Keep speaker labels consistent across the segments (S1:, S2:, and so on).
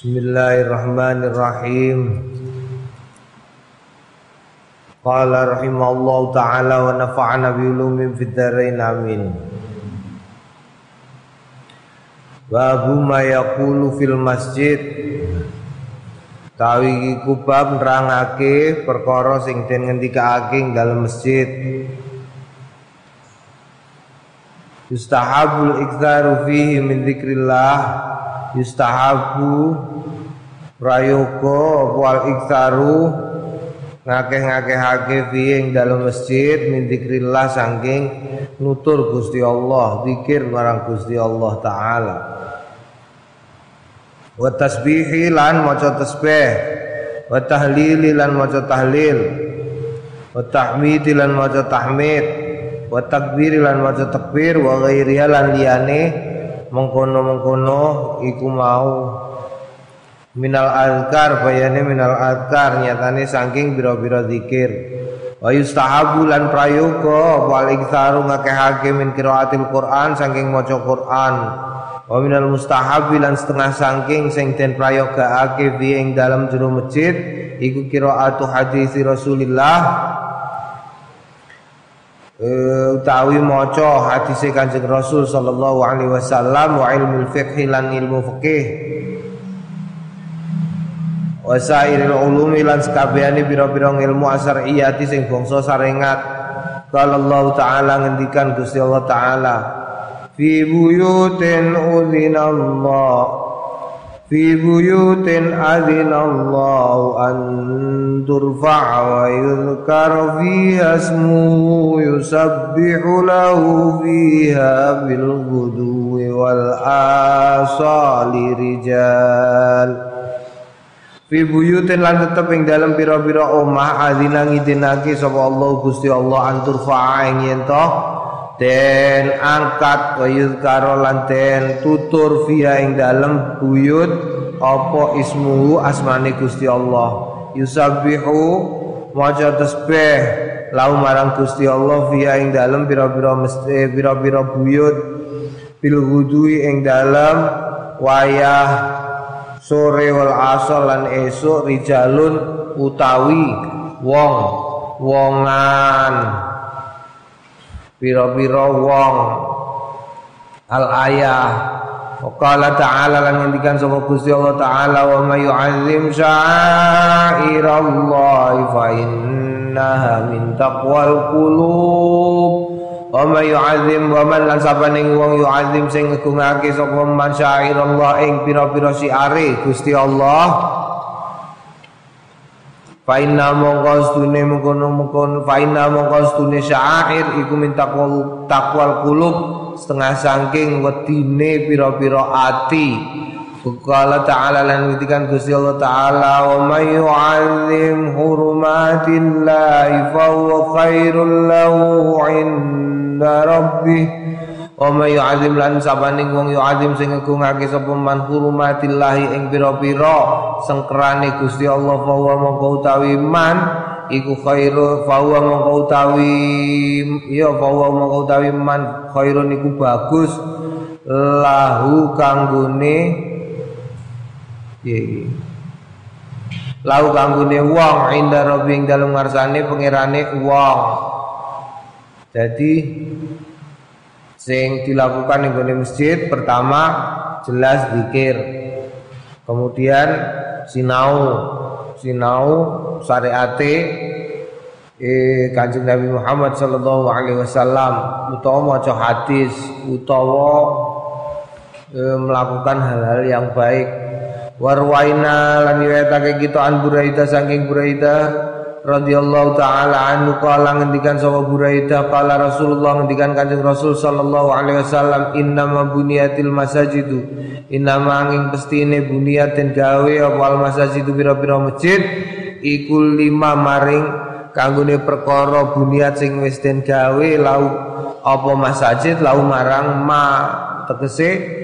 S1: Bismillahirrahmanirrahim. Qala rahimallahu taala wa nafa'ana bi ulumin fid dharain amin. Babu ma yaqulu fil masjid. Tawi iku bab nerangake perkara sing den ngendikake ing dalem masjid. Yustahabul iktsaru fihi min dzikrillah yustahabu prayoga wal iktaru ngakeh-ngakehake fi ing dalam masjid min zikrillah saking nutur Gusti Allah zikir marang Gusti Allah taala. Wa tasbihi lan maca tasbih wa tahlili lan maca tahlil wa tahmidi lan maca tahmid wa takbiri lan maca takbir wa ghairiha lan liyane mengkono-mengkono iku mau. Minal azkar bayane minal azkar nyatane saking bira-bira zikir. Wa yustahabu lan prayoga wal iktsaru ngakehake min qiraatil Quran saking maca Quran. Wa minal mustahabi lan setengah saking sing den prayogaake fi ing dalam jero masjid iku qiraatu hadis Rasulillah utawi maca hadis Kanjeng Rasul sallallahu alaihi wasallam wa ilmu fiqh lan ilmu fikih wa sairil ulumi lan sekabehane pira-pira ilmu asariyati sing bangsa sarengat. Kalau Allah taala ngendikan Gusti Allah taala fi buyutin udzinallah في بيوت أذن الله أن ترفع ويذكر فيها اسمه يسبح له فيها بالغدو والآصال رجال Fi buyutin lan tetep ing dalam pira-pira omah adzina ngidinake sapa Allah Gusti Allah antur fa'a ing yen den angkat wa yuzkaro lan tutur via ing dalem buyut apa ismuhu asmane Gusti Allah? Yusabbihu maca tasbih lau marang Gusti Allah via ing dalem pira-pira mesti pira-pira buyut. Bil hudui ing dalem wayah sore wal asar lan esuk rijalun utawi wong wongan pira-pira wong. Al ayah. Qala ta'ala lan ngendikan sapa Gusti Allah taala wa may yu'azzim sya'irallahi fa innaha min taqwal qulub. Wa may yu'azzim wa man lan sabaning wong yu'azzim sing ngegungake sapa man sya'irallah ing pira-pira siare Gusti Allah Fainna mongko stune mengkono-mengkono fainna mongko stune syair iku min taqwal taqwal qulub setengah saking wedine pira-pira ati. Qala ta'ala lan ngitikan Gusti Allah ta'ala wa may yu'azzim hurumatillahi fa huwa khairul lahu 'inda rabbih wa may yu'azzim lan sabaning wong yu'azzim sing ngagungake sapa man hurumatillahi ing pira-pira sengkerane Gusti Allah fa huwa mongko utawi man iku khairu fa huwa mongko utawi ya fa huwa mongko utawi man khairun iku bagus lahu kanggone Ye. Lau kanggone wong inda robing dalam ngarsane pangerane wong. Jadi sing dilakukan ning masjid pertama jelas zikir. Kemudian sinau sinau syariate eh Kanjeng Nabi Muhammad sallallahu alaihi wasallam utawa maca hadis utawa eh, melakukan hal-hal yang baik warwaina lan riwayatake kita an Buraidah saking Buraidah radhiyallahu taala anhu kala ngendikan sapa Buraidah kala Rasulullah ngendikan Kanjeng Rasul sallallahu alaihi wasallam innama buniyatil masajidu innama angin pestine buniyatin gawe apa al masajidu pira-pira masjid iku lima maring kanggone perkara buniat sing wis den gawe lau apa masjid lau marang ma tegese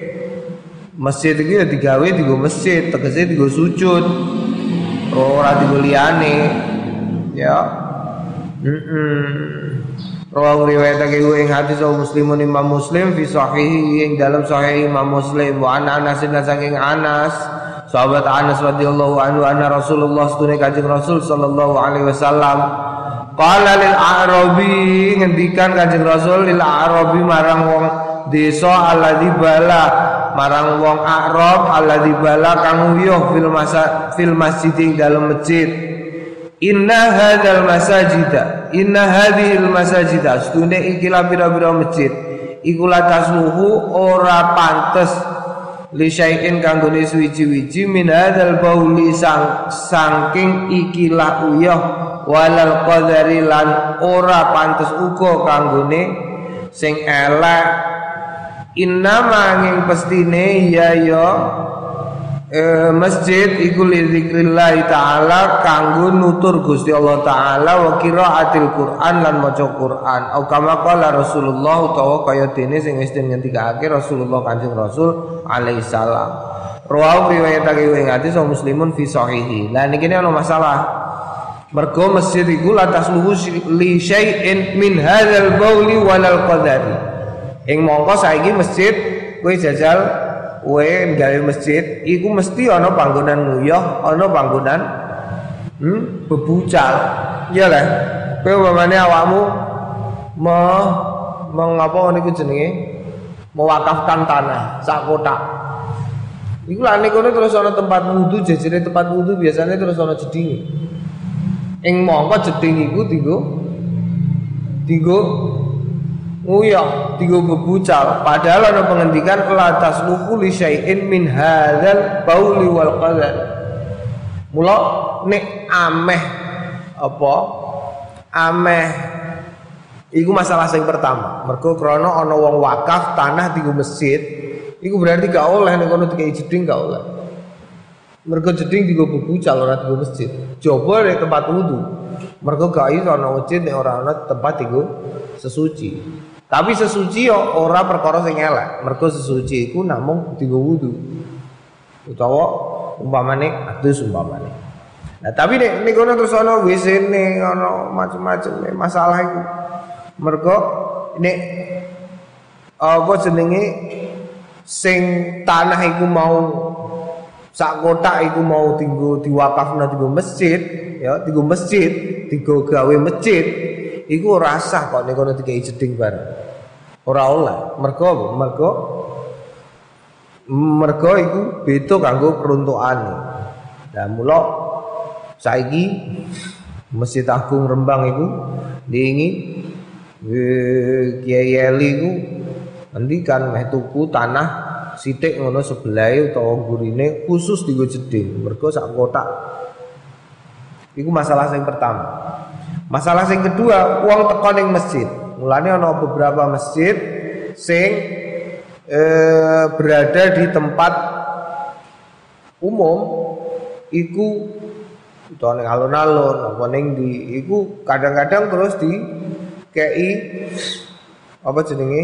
S1: Masjid iki ya digawe digo masjid, tegese digo sujud. Ora digo liyane. Ya. Heeh. Rawi riwayatake ing hadis au muslimun imam muslim fi sahih ing dalam sahih imam muslim wa ana Anas saking Anas sahabat Anas radhiyallahu anhu anna Rasulullah sunne kanjeng Rasul sallallahu alaihi wasallam qala lil arabi ngendikan kanjeng Rasul lil arabi marang wong desa alladzi bala marang wong Arab alladzi bala kang uyuh fil masa fil masjid dalam masjid Inna hadzal masajida Inna hadhil masajida. Setune ikilah bira-bira masjid. Iku tasluhu ora pantes Li syai'in kanggone suwiji-wiji Min hadzal bauli sang, Sangking ikilah uyah Walal qadari lan ora pantes uga kanggone Sing elek. Inna manging pestine ya ya e, masjid iku lidzikrillah taala kanggo nutur Gusti Allah taala wa qiraatil Quran lan maca Quran au kama qala Rasulullah utawa kaya dene sing wis ngendikake Rasulullah Kanjeng Rasul alaihi salam Rawahu riwayatake ing hadis muslimun fi sahihi. Lah niki ana masalah. Mergo masjid iku latas luhu li syai'in min hadzal bauli walal qadari. Ing mongko saiki masjid kowe jajal kowe gawe masjid iku mesti ana panggonan nguyah, ana panggonan hmm, bebucal. Iya lah. Kowe umpamane awakmu me mengapa niku jenenge mewakafkan tanah sak kotak. Iku lah kono terus ana tempat wudu, jejere tempat wudu biasanya terus ana jedinge. Ing mongko jeding iku dienggo dienggo nguyah tiga bebucal padahal ada penghentikan la tasluhu li syai'in min hadzal bauli wal qadar. Mula nek ameh apa? Ameh. Iku masalah sing pertama. Mergo krana ana wong wakaf tanah tiga masjid iku berarti gak oleh nek kono dikai jeding gak oleh. Mergo jeding tiga bebucal ora tiga masjid. Nek tempat wudu. Mergo gak iso ana masjid nek ora ana tempat tiga sesuci tapi sesuci yo ora perkara sing elek. Mergo sesuci iku namung dienggo wudu. Utawa umpamane adus umpamane. Nah, tapi nek nek kono terus ana WC-ne ana macam-macam masalah iku. Mergo nek apa jenenge sing tanah iku mau sak kotak iku mau tinggo diwakafna tinggo masjid ya tinggo masjid tinggo gawe masjid iku ora sah kok nek kono dikai jeding bareng. Ora oleh. Mergo? Mergo mergo iku beda kanggo peruntukane. Lah mula saiki Masjid Agung Rembang iku diingi Kiai Eli iku ngendikan meh tuku tanah sithik ngono sebelahe utawa gurine khusus digo jeding mergo sak kotak iku masalah yang pertama Masalah sing kedua, uang teko ning masjid. Mulane ana beberapa masjid sing e, berada di tempat umum. Iku utawa ning alun-alun apa ning di iku kadang-kadang terus di KI apa jenenge?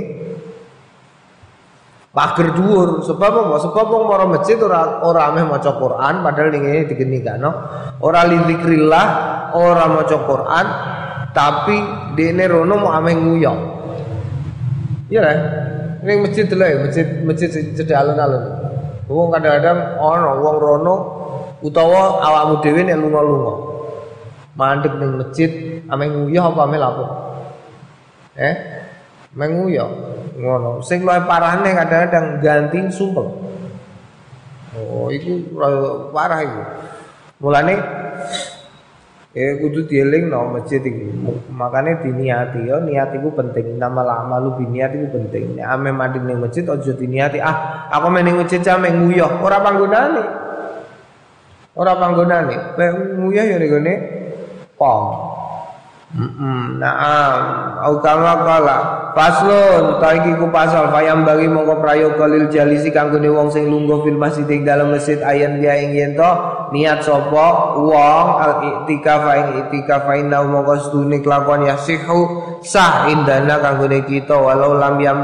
S1: Pager dhuwur. Sebab apa? Sebab mara masjid ora ora ameh maca Quran padahal ning ngene digenikano ora lidzikrillah ora maca Quran tapi dene rono mau ameh nguyong iya lah ning masjid lho masjid masjid cedhak alun-alun wong kadang-kadang ana wong rono utawa awakmu dhewe nek lunga-lunga mandek ning masjid ameh nguyah apa ameh lapo eh menguyah ngono. Sing luwih parahne kadang-kadang ganti sumpel. Oh, iku parah iku. Mulane Ya kudu dieling no masjid iki. Makane diniati ya, niat iku penting. Nama lama lu biniat iku penting. Nek ame mandi ning masjid aja diniati, ah aku meneng masjid jame nguyah, ora panggonane. Ora panggonane. Kowe nguyah ya ning pom. Naam au kama kala paslon taiki ku pasal fayam bagi mongko prayoga lil jalisi kanggone wong sing lungguh fil masjid ing dalem masjid ayan dia ing yen to niat sapa? Wong al iktikaf ing iktikaf inna mongko sedune kelakuan ya sihu sah indana kanggone kita walau lam yam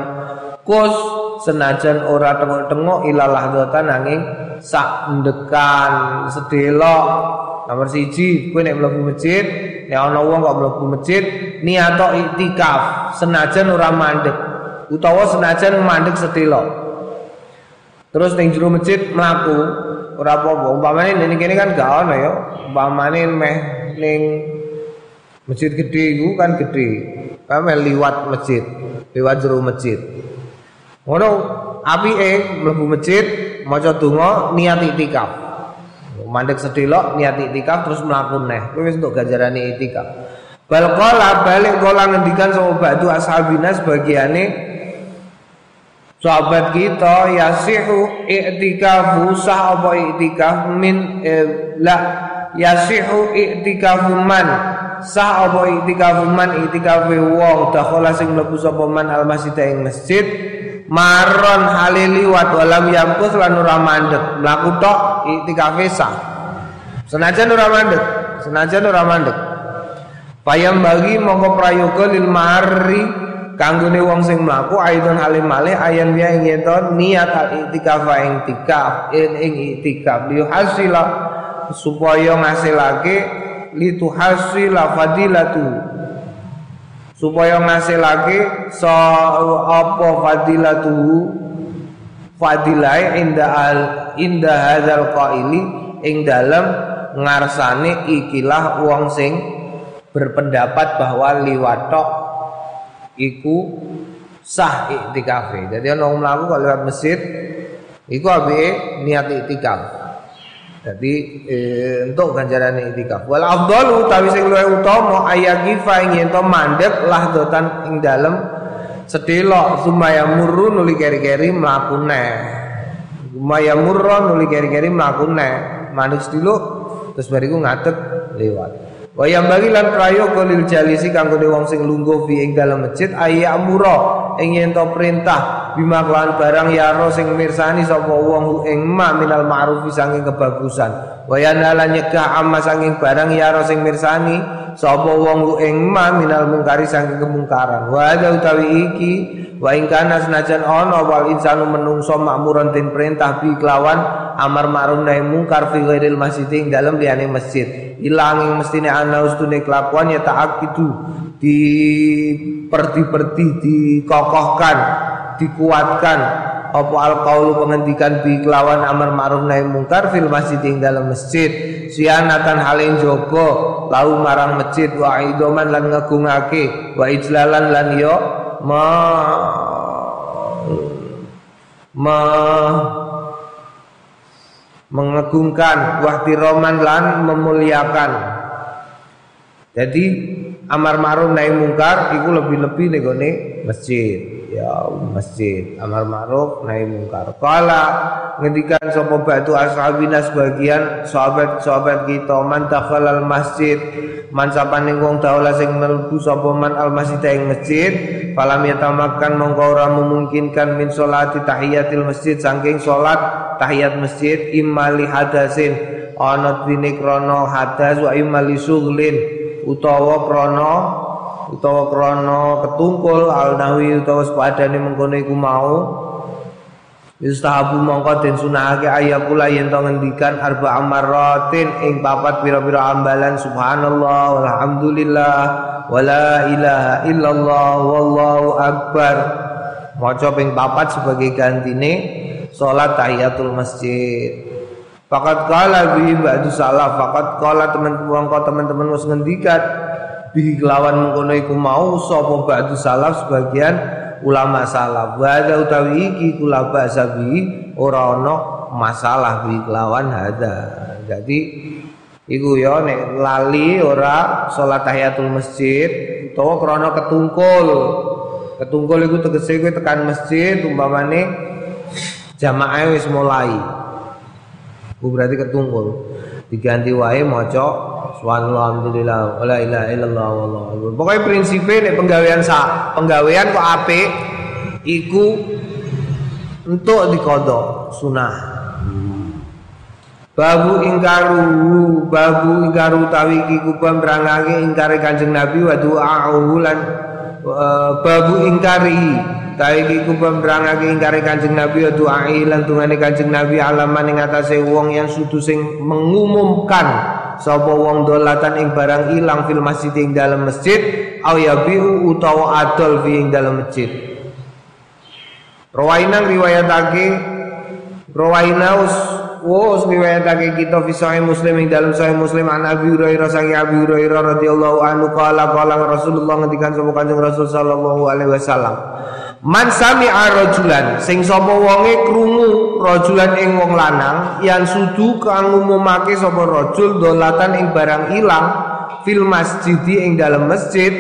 S1: kus senajan ora tengok-tengok ilalah dotan nanging sak ndekan sedelok nomor siji kowe nek mlebu masjid nek ana wong kok mlebu masjid niato iktikaf senajan ora mandek utawa senajan mandek sedelok terus ning jero masjid mlaku ora apa-apa. Umpamane ning kene kan gak ono ya. Umpamane meh ning masjid gede iku kan gede. Kame liwat masjid, liwat jero masjid. Ngono apike mlebu masjid maca donga niat itikaf. Mandek sedelok niat itikaf terus mlaku neh. Kuwi wis untuk ganjarane itikaf. Bal balik qala ngendikan sama batu ashabina sebagiane sahabat kita yasihu i'tikafu sah apa i'tikaf min eh, la yasihu i'tikafu man sah apa i'tikafu man i'tikafu wong dakhala sing mlebu sapa man al masjid ing masjid maron halili wa walam yamkus lan ora mandek. Mlaku tok i'tikafe sah senajan ora mandek senajan ora mandek. Payam bagi mongko prayoga lil marri kanggone wong sing mlaku aidon halim malih ayan ya ing niat al itikaf ing tikaf ing itikaf. Li hasila supaya ngasilake li tuhasila fadilatu supaya ngasilake so apa fadilatu fadilai inda al inda hadzal qaili ing dalem ngarsane ikilah wong sing berpendapat bahwa liwatok iku sah iktikafe. Jadi ana wong kalau lewat masjid iku abe niat iktikaf. Jadi eh, untuk ganjaran iktikaf. Wal afdalu utawi sing luwih utama ayagifa ing yen to mandek lahdotan ing dalem sedelok sumaya murru nuli keri-keri mlaku neh. Sumaya murru nuli keri-keri mlaku neh. Manuk sediluk terus bariku ngadeg lewat. Wayang bagi lan prayoga lil jalisi kanggo wong sing lungguh fi ing dalam masjid ayya amura ing yen to perintah bima kelan barang yaro sing mirsani sapa wong ing ma minal ma'ruf saking kebagusan. Wayana lan nyegah amma saking barang yaro sing mirsani sapa wong ing ma minal mungkari saking kemungkaran. Wa utawi iki wa ing kana senajan ana wal insanu menungso makmuran den perintah bi kelawan amar ma'ruf nahi mungkar fi ghairil masjid ing dalem liyane masjid ilanging mestine ana ustune kelakuan ya itu di perti-perti dikokohkan dikuatkan. Apa alqaulu pengendikan bi kelawan amar ma'ruf nahi mungkar fil masjid ing dalam masjid. Sianatan halin joko lau marang masjid wa idoman lan ngagungake wa ijlalan lan yo ma ma mengagungkan wahtiroman lan memuliakan. Jadi amar ma'ruf nahi mungkar itu lebih-lebih nih masjid ya masjid. Amar ma'ruf nahi mungkar. Kala ngedikan sapa batu ashabina sebagian sahabat-sahabat kita man dakhalal masjid man sapane wong daula sing mlebu sapa man al masjid ing masjid falam yatamakan mongko ora memungkinkan min salati tahiyatil masjid saking salat tahiyat masjid imali hadasin. Ana dine hadas wa imali sughlin utawa krana utawa krana ketungkul alnawi utawa sepadane mengkono iku mau Yustahabu mongko den sunahake ayakula yen to ngendikan arba amaratin ing papat pira-pira ambalan subhanallah walhamdulillah wala ilaha illallah wallahu akbar. Maca ping papat sebagai gantine salat tahiyatul masjid. Fakat kala bi ba'du salaf fakat kala teman-teman teman-teman wis ngendikan bihi kelawan mengkono iku mau sapa ba'du salaf sebagian ulama salaf. Wa utawi iki kula ba'sa bi ora ana masalah bihi kelawan hada jadi iku ya nek lali ora salat tahiyatul masjid utawa krana ketungkul. Ketungkul iku tegese kowe tekan masjid umpamane jamaah wis mulai. Bu berarti ketungkul diganti wae maca Alhamdulillah wala ilaha illallah wallahu Pokoknya prinsipnya nek penggawean sa penggawean kok apik iku untuk dikodok sunah. Babu ingkaru babu ingkaru tawi iki kubam berangake ingkari Kanjeng Nabi wa du'a'uhu lan uh, babu ingkari tawi iki kubam berangake ingkari Kanjeng Nabi wa du'a'i lan tungane Kanjeng Nabi alaman ing atase wong yang sudu sing mengumumkan sapa wong dolatan ing barang ilang fil masjid ing dalam masjid au yabiu utawa adol fi ing dalam masjid. Rawainan riwayatake Rawainaus Wos riwayatake kita fi sahih Muslim ing dalam sahih Muslim an Abi Hurairah sangi Abi Hurairah radhiyallahu anhu qala qala Rasulullah ngendikan sapa Kanjeng Rasul sallallahu alaihi wasallam Man sami'a rajulan sing sapa wonge krungu rajulan ing wong lanang yang sudu kang ngumumake sapa rajul dolatan ing barang ilang fil masjid ing dalam masjid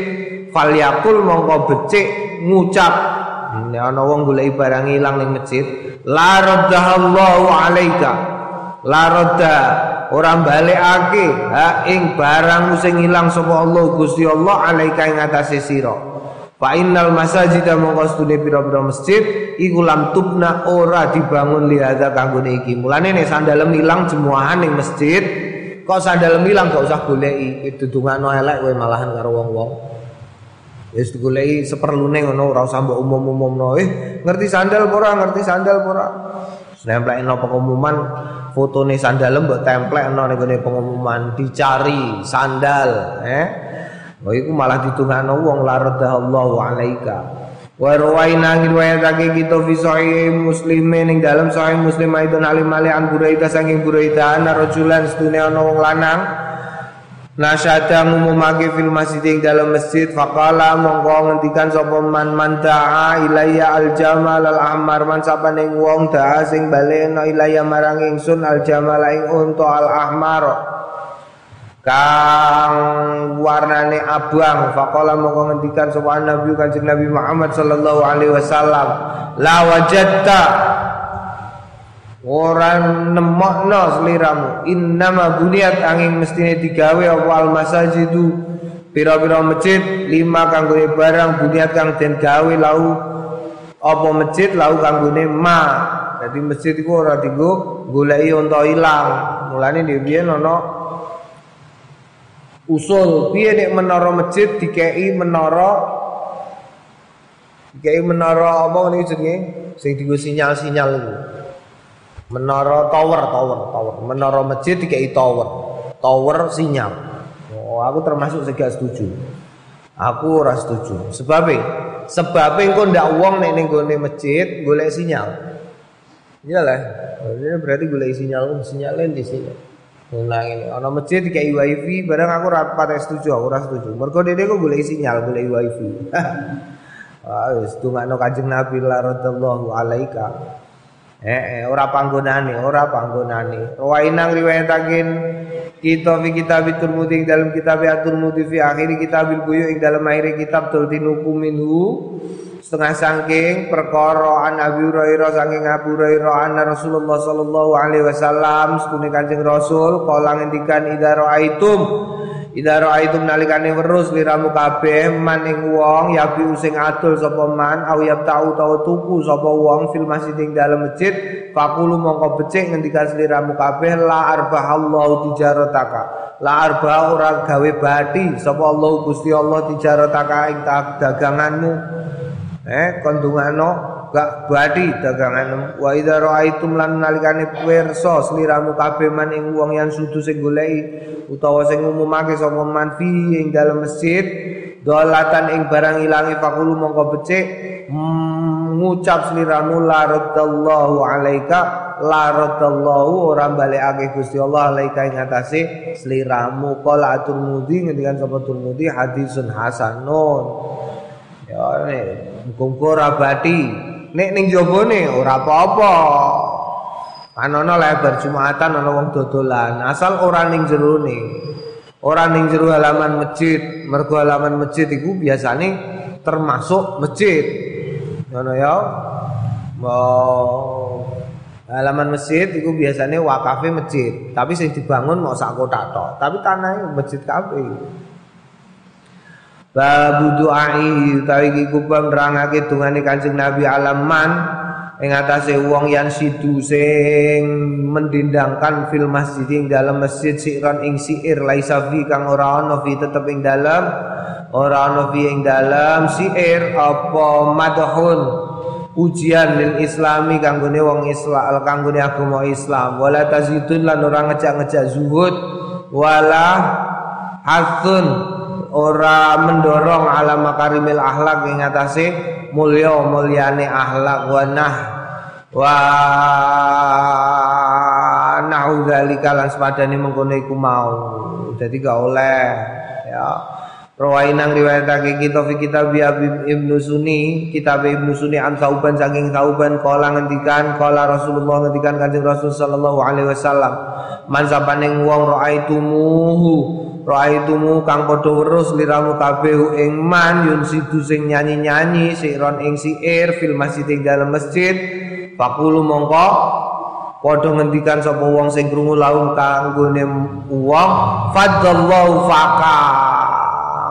S1: falyakul mongko becik ngucap nek ana wong golek barang ilang ning masjid la raddahallahu alaika la radda ora balekake ha ing barang sing ilang sapa Allah Gusti Allah alaika ing atase sira Fa innal masajida mongko stune pira-pira masjid iku lam tubna ora dibangun liada kanggone iki. Mulane nek sandalem ilang jemuahan ning masjid, kok sandalem ilang gak usah goleki. Itu dungakno elek kowe malahan karo wong-wong. Wis -wong. digoleki seperlune ngono ora usah mbok umum-umumno. Eh, ngerti sandal ora? Ngerti sandal ora? Nemplekin pengumuman fotone sandalem mbok templekno ning pengumuman dicari sandal, eh Oh iku malah ditungano wong la radallahu alaika. Wa rawaina riwayatake kita fi sahih Muslim ning dalam sahih Muslim aidon alim ali an Buraida saking Buraida ana rajulan sedune ana wong lanang Nasyada ngumumake fil masjid ing dalam masjid. Faqala mongko ngendikan sapa man man da'a ilayya al jamal al ahmar man sapa ning wong da'a sing balena ilayya marang ingsun al jamal ing unta al ahmar kang warnane abang. Faqala mongko ngendikan sapa nabi kanjeng Nabi Muhammad sallallahu alaihi wasallam. La wajadta orang nemokno sliramu innama buniat angin mestine digawe apa al masajidu? Pira-pira masjid lima kanggone barang buniat kang den gawe lau. Apa masjid lau kanggone ma. Jadi masjid iku ora dienggo goleki unta ilang. Mulane dhewe ana usul piye nek menara masjid dikei menara? Dikei menara apa niku jenenge? Sing digo sinyal-sinyal iku menara tower tower tower. Menara masjid dikei tower. Tower sinyal. Oh aku termasuk gak setuju. Aku ora setuju. Sebab sebab engko ndak wong nek ning gone masjid golek sinyal. Iyalah berarti golek sinyal sinyalnya di sini. Nah ini, ana masjid dikai wifi, barang aku rapat setuju, aku ora setuju. Mergo dene kok golek sinyal, golek wifi. Ah wis dongakno Kanjeng Nabi radhiyallahu alaika. Eh, eh ora panggonane, ora panggonane. Rawainang riwayataken kita fi kitab Tirmidzi dalam kitab At-Tirmidzi fi akhir kitab Buyu ing dalam akhir kitab Tultinukum minhu setengah sangking perkara an Abi Hurairah saking Abu Hurairah anna Rasulullah sallallahu alaihi wasallam setune Kanjeng Rasul kala ngendikan idza raaitum idza raaitum nalikane weruh liramu kabeh maning wong yabi sing adol sapa man aw tau tau tuku sapa wong fil masjid ing dalem masjid fakulu mongko becik ngendikan sliramu kabeh la arbahallahu tijarataka. La arba ora gawe bati sapa Allah Gusti Allah tijarataka ing daganganmu. Eh kondungano gak badi dagangan wa idza raaitum lan nalikane pirsa sliramu kabeh man ing wong yang sudu sing goleki utawa sing ngumumake sapa man fi ing dalem masjid dolatan ing barang ilangi fakulu mongko becik mm, ngucap sliramu la radallahu alaika la radallahu ora balekake Gusti Allah alaika ing atase sliramu qala mudi ngendikan sapa turmudi hadisun hasanun. Ya ora bati. Nek ning jabone ora apa-apa. Anono lebar Jumatan ana wong dodolan, asal ora ning jerone. Ora ning jero halaman masjid. Mergo halaman masjid iku biasane termasuk masjid. Ngono ya. Mau halaman masjid itu biasanya wakafe masjid, tapi sing dibangun mau sak kota tapi tanahnya masjid kafe. Babu du'ai utawi iki kubang nerangake dungane Kanjeng Nabi alaman ing atase wong yang sidu sing mendindangkan fil masjid ing dalam masjid siron ing siir laisa fi kang ora ana fi tetep ing dalam ora ana fi ing dalam siir apa madhun ujian lil islami kanggone wong Islam kanggone agama Islam. Wala tazidun lan ora ngejak-ngejak zuhud wala hasun ora mendorong ala makarimil akhlak ing atase mulya mulyane akhlak wa nah wa nahudzalika lan sepadane mengkono iku mau. Dadi gak oleh ya. Rawainang riwayatake kita fi kitab Ibnu Sunni, kitab Ibnu Sunni an Sauban saking Sauban kala ngendikan kala Rasulullah ngendikan Kanjeng Rasul sallallahu alaihi wasallam man sapaning wong raaitumuhu raaitumu kang padha weruh liramu kabeh ing man yun sidu sing nyanyi-nyanyi siron ing siir fil masjid ing dalam masjid. Fakulu mongko padha ngendikan sapa wong sing krungu laum kanggone wong fadzallahu faka.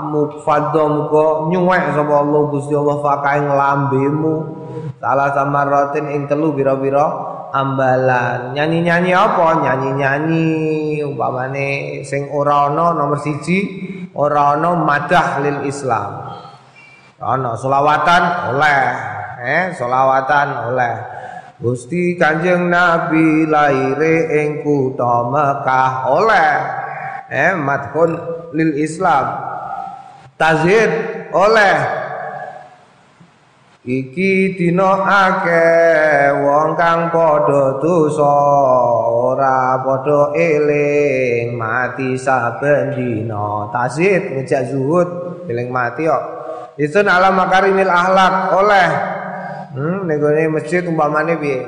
S1: Mufadom ko nyuwek sapa Allah Gusti Allah fakae lambemu. Salah sama rotin ing telu bira-bira ambalan. Nyanyi-nyanyi apa? Nyanyi-nyanyi umpamane sing ora ana nomor siji ora ana madah lil Islam. Ana selawatan oleh eh selawatan oleh. Gusti Kanjeng Nabi laire ing kutha Mekah oleh eh madhun lil Islam. Tazhid oleh iki dina akeh wong kang padha dosa ora padha eling. Mati saben dina. Tazhid ngejak zuhud eling mati kok. Itu alam makarimil akhlak oleh. Hmm, ning masjid umpamane piye?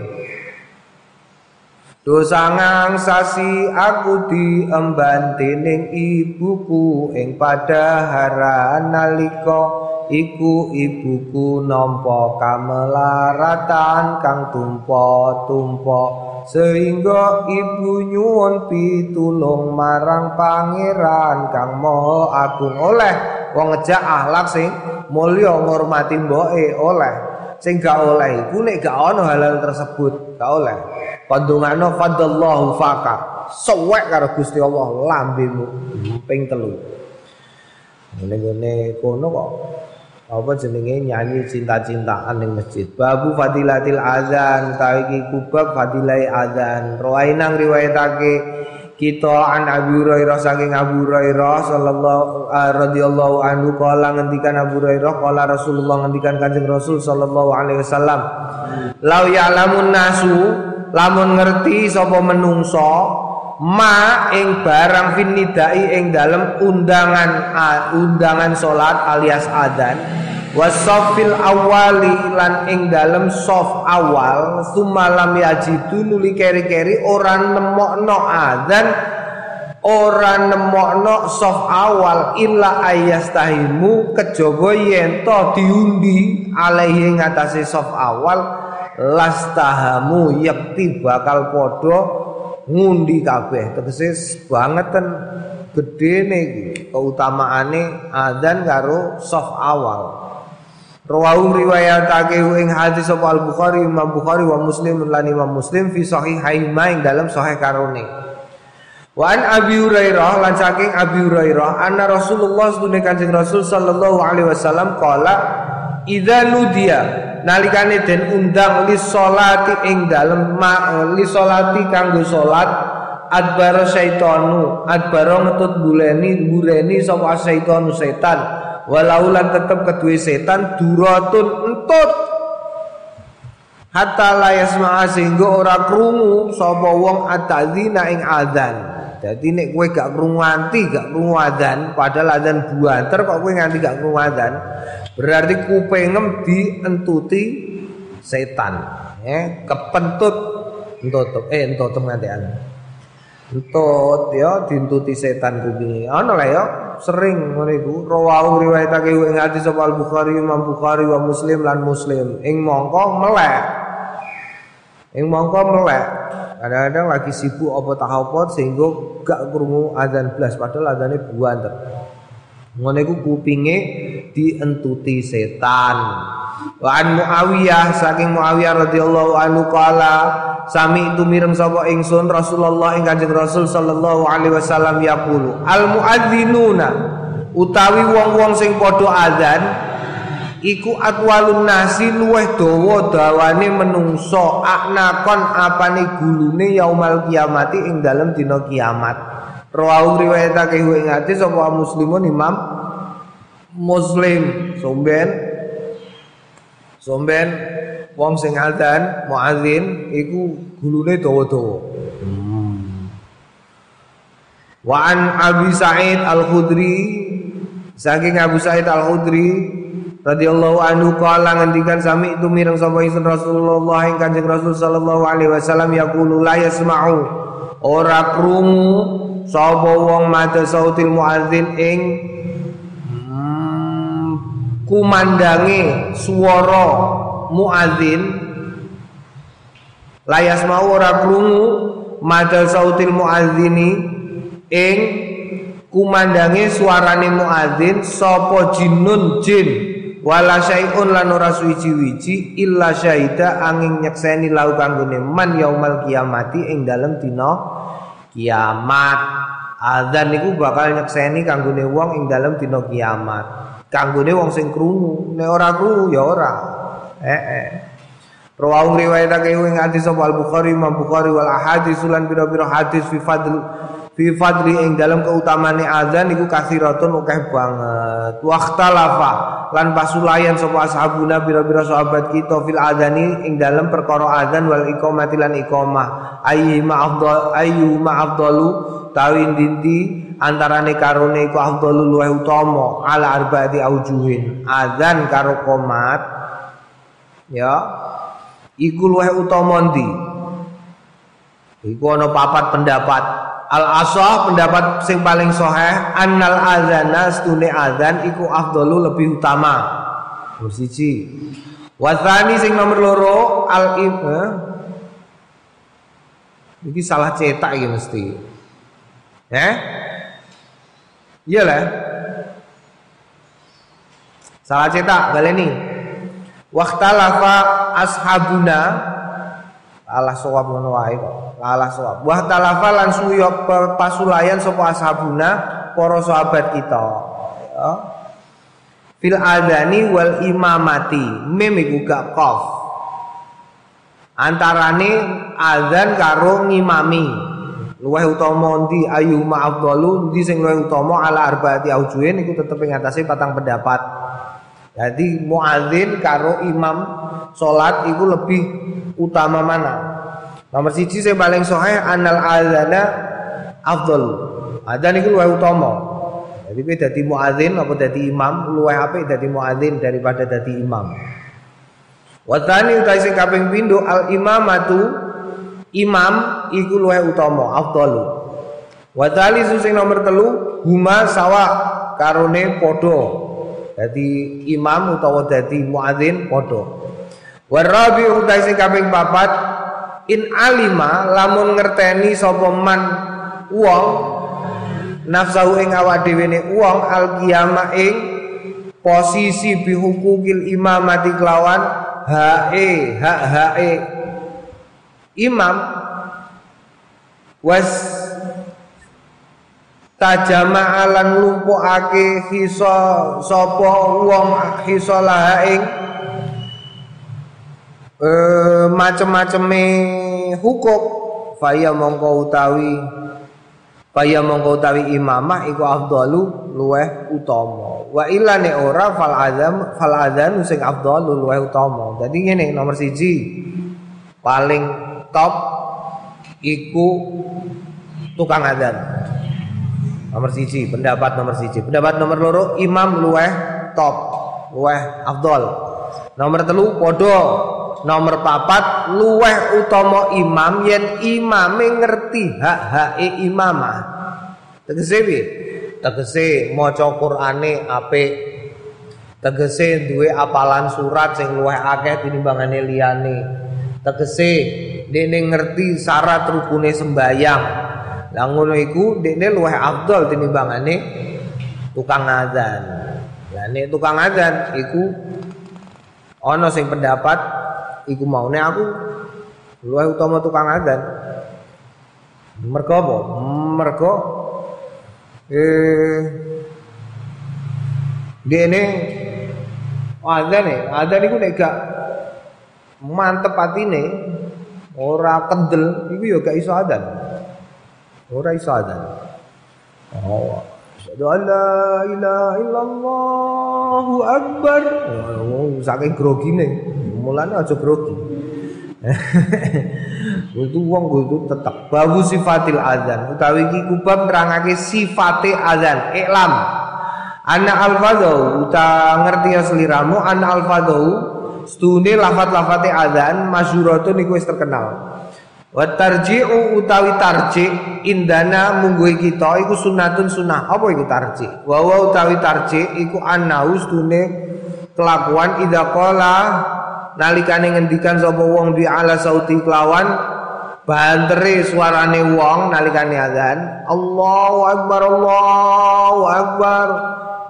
S1: Dosangang sasi aku diemban dening ibuku. Ing padahara nalika iku ibuku nampa kamelaratan kang tumpa-tumpa sehingga ibu nyuwun pitulung marang pangeran kang maha agung oleh. Wong ngejak akhlak sing mulya ngurmati mboke oleh. Sing gak oleh iku nek gak ono halal tersebut gak oleh. Pandungano fadallahu faka. Sewek karo Gusti Allah lambemu. Ping telu. Ngene kono kok apa jenenge? Nyanyi cinta-cintaan ning masjid. Babu fadilatil azan. Ta iki kubab fadilai azan. Rawainang riwayatake kita an Abu Hurairah saking Abu Hurairah sallallahu uh, radhiyallahu anhu kala ngendikan Abu Hurairah kala Rasulullah ngendikan Kanjeng Rasul sallallahu alaihi wasallam lau ya'lamun nasu lamun ngerti sapa menungso ma ing barang finidai ing dalem undangan undangan salat alias adzan wasofil awali lan ing dalem sof awal sumalam yajidu nuli keri-keri orang nemokno adzan orang nemokno sof awal illa ayastahimu kejaba yen to diundi alaihi ngatasi sof awal lastahamu yakti bakal podo ngundi kabeh. Tegese gede nih keutamaane adzan karo sof awal Rawahu riwayatake ing hadis sapa Al Bukhari Imam Bukhari wa Muslim lan Imam Muslim fi sahihaima ing dalam sahih karone. Wa an Abi Hurairah lan saking Abi Hurairah anna Rasulullah sunne Kanjeng Rasul sallallahu alaihi wasallam qala idza nudiya nalikane den undang li salati ing dalem ma li salati kanggo salat adbara syaitanu adbara ngetut buleni bureni sapa syaitanu setan walaulan tetep kedua setan duratun entut. Hatta la yasma'a sehingga ora krungu sapa wong atadzina ing adzan. Jadi nek kowe gak krungu anti gak krungu adzan padahal adzan buanter kok kowe nganti gak krungu adzan? Berarti kupengem dientuti setan. Eh kepentut entut eh entut nganti entut ya dientuti setan kupinge ana lah ya sering ngono iku. Rawahu riwayatake ing hadis Al Bukhari Imam Bukhari wa Muslim lan Muslim. Ing mongko melek. Ing mongko melek. Kadang-kadang lagi sibuk apa tahapot sehingga gak krungu azan blas padahal azane buanter ngono iku kupinge dientuti setan. Wa an Muawiyah saking Muawiyah radhiyallahu anhu qala sami itu mireng sapa ingsun Rasulullah ing Kanjeng Rasul sallallahu alaihi wasallam yaqulu al muadzinuna utawi wong-wong sing padha azan iku atwalun nasi luweh dawa dawane menungso aknakon apane gulune yaumal kiamati ing dalem dina kiamat. Rawu riwayatake ing hadis sapa muslimun imam muslim. Somben. Somben wong sing adzan muadzin iku gulune dawa-dawa. Wa an Abi Sa'id Al-Khudri saking Abu Sa'id Al-Khudri radhiyallahu anhu kala ngendikan sami itu mireng sapa ingsun Rasulullah ing Kanjeng Rasul sallallahu alaihi wasallam yaqulu la yasma'u ora krungu sapa wong mata sautil muadzin ing hmm, kumandange swara muadzin. La yasma'u ora krungu mata sautil muadzini ing kumandange suarane muadzin sapa jinun jin. Wala syai'un lan ora suwi-wiji illa syahida angin nyekseni lau kanggone man yaumal kiamati ing dalem dina kiamat. Azan niku bakal nyekseni kanggone wong ing dalem dina kiamat. Kanggone wong sing krungu. Nek ora krungu ya ora eh eh. Rawahu riwayatake ing hadis Al Bukhari Imam Bukhari wal ahadis lan pira-pira hadis fi fadl fi fadli ing dalam keutamane azan iku kathiratun akeh banget. Waqtalafa lan pasulayan sapa ashabuna bira-bira sahabat kita fil adzani ing dalam perkara azan wal iqamati lan iqamah. Ayyi ma afdal ayyu ma afdalu tawin dinti antarane karone iku afdalu luwih utama ala arbaati aujuhin. Azan karo qomat ya iku luwih utama ndi iku ana papat pendapat Al asah pendapat sing paling soheh annal azana stune azan iku afdalu lebih utama. Nomor siji. Wasani sing nomor loro al eh? Iki salah cetak iki mesti. Eh? Iya lah. Salah cetak baleni. Waqtalafa ashabuna Allah sawab ngono wae kok. Allah sawab. Wa talafa lan suyo pasulayan sapa ashabuna para sahabat kita. Ya. Fil adani wal imamati. Mim iku gak qaf. Antarane azan karo ngimami. Luwih utama ndi ayu ma'afdalu ndi sing luwih utama ala arbaati aujuin iku tetep ing atase patang pendapat. Jadi muadzin karo imam salat iku lebih utama mana? Nomor siji saya paling sahih anal azana afdal. Adzan itu luwih utama. Jadi kowe dadi muadzin apa dadi imam luwih apik dadi muadzin daripada dadi imam. Wa tsani utai sing kaping pindho al imamatu imam iku luwih utama afdalu. Wa tsalisu sing nomor telu huma sawa karone padha. Dadi imam utawa dadi muadzin padha. Warabi utai sing kaping papat in alima lamun ngerteni sapa man wong nafsu ing awak dhewe ne wong al qiyamah ing posisi bihukukil imamati kelawan hae hak hae imam was tajama alan lumpukake hisa sapa wong hisa ing eh macem-maceme hukum. Faya mongko utawi faya mongko utawi imamah iku afdalu luweh utama. Wa illa ne ora fal azam fal adzan sing afdalu luweh utama. Dadi ngene nomor siji. Paling top iku tukang adzan nomor siji pendapat nomor siji pendapat nomor loro imam luweh top luweh afdal nomor telu podo Nomor papat luweh utama imam yen imame ngerti hak-hake imamah. Tegese piye? Tegese maca Qur'ane apik. Tegese duwe apalan surat sing luweh akeh tinimbangane liyane. Tegese dene ngerti syarat rukune sembayang. Lah ngono iku dekne luweh afdal tinimbangane tukang azan. Lah nek tukang azan iku ana sing pendapat iku maune aku luwih utama tukang adzan. Mergo apa? Mergo eh dene adzan e, adzan iku nek gak mantep atine ora kendel iku ya gak iso adzan. Ora iso adzan. Oh. Asyhadu an la ilaha illallah Akbar. Oh, saking grogine. mulane aja grogi itu wong kudu tetep babu sifatil adzan utawi iki kubab nerangake sifate adzan iklam ana alfadhu uta ngerti ya seliramu ana alfadhu stune lafat-lafate adzan masyhuratun iku wis terkenal wa tarji'u utawi tarji indana mungguhe kita iku sunatun sunah apa iku tarji? Wa wa utawi tarji iku anau stune kelakuan idza qala. Nalikane ngendikan sapa wong di ala sauti kelawan bantere suarane wong nalikane azan Allahu akbar Allahu akbar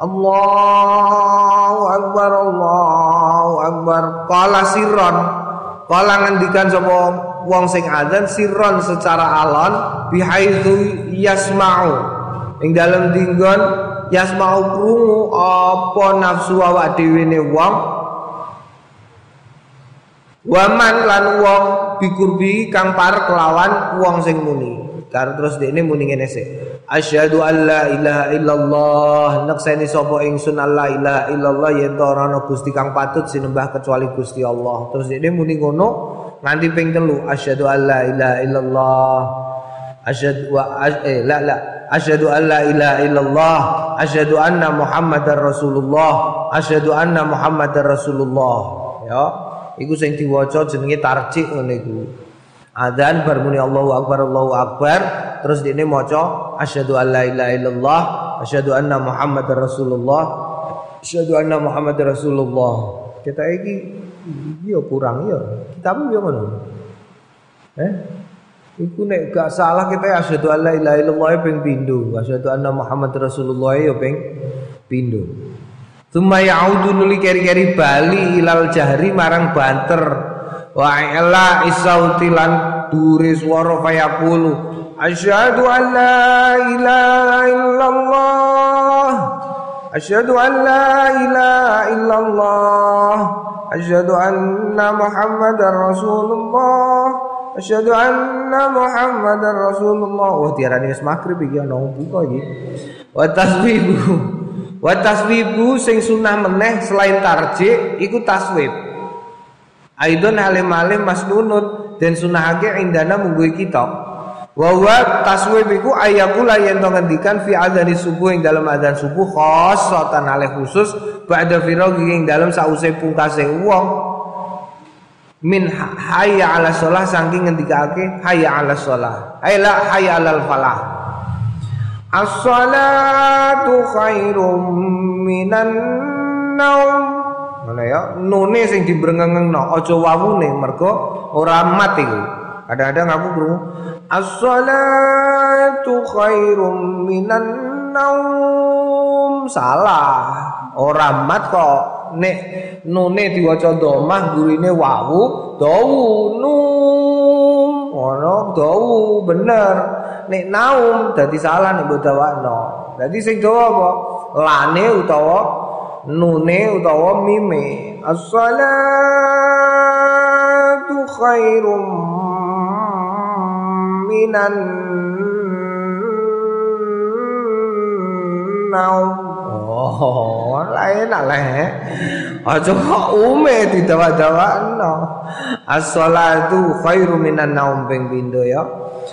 S1: Allahu akbar Allahu akbar. Qala sirron qala ngendikan sapa wong sing azan sirron secara alon bihaitsu yasma'u ing dalem dinggon yasma'u krungu apa nafsu awak dhewe ne wong Waman lan wong bikurbi kang par kelawan wong sing muni. Karo terus dekne muni ngene sik. Asyhadu an la ilaha illallah. Nekseni sapa ingsun la ilaha illallah yen ora ana Gusti kang patut sinembah kecuali Gusti Allah. Terus dekne muni ngono nganti ping telu. Asyhadu an la ilaha illallah. Asyhadu wa eh la la. Asyhadu an la ilaha illallah. Asyhadu anna muhammadar rasulullah. Asyhadu anna muhammadar rasulullah. Ya. Iku sing diwaca jenenge tarjih ngene iku. Adzan bar muni Allahu akbar Allahu akbar. Terus dene maca asyhadu alla ilaha illallah asyhadu anna muhammadar rasulullah asyhadu anna muhammadar rasulullah. Kita iki yo kurang yo kita pun yo ngono eh Iku nek gak salah kita asyhadu alla ilaha illallah ping pindho, asyhadu anna muhammadar rasulullah yo ping pindho. Tsumma ya'udu nuli keri-keri bali ilal jahri marang banter. Wa ila isauti lan dure swara fayaqulu asyhadu an la ilaha illallah. Asyhadu an la ilaha illallah. Asyhadu anna Muhammadar Rasulullah. Asyhadu anna Muhammadar Rasulullah. Wah, tiarani wis magrib iki ana buka iki. Wa taswibu sing sunah meneh selain tarji iku taswib. Aidon alim-alim masnunun dan sunahake indana munggu kita. Wa wa taswib iku ayakula yen to fi adzani subuh ing dalam adzan subuh khossatan ale khusus ba'da firaghi ing dalam sause pungkase wong min hayya ala sholah saking ngendikake hayya ala sholah ayla hayya alal falah As-salatu khairum minan naum. Mana ya? Nune sing dibrengengno aja wawune mergo ora mat iku. Kadang-kadang aku krungu As-salatu khairum minan naum. Salah. Ora mat kok nek nune diwaca domah gurine wawu dawu num. Ono dawu bener nek naum dadi salah nek mbok dawakno. Dadi sing dawa apa? Lane utawa nune utawa mime. As-salatu khairum minan naum. Oh, lain lah. Aja kok ume didawa-dawakno. As-salatu khairu minan naum ping pindho ya.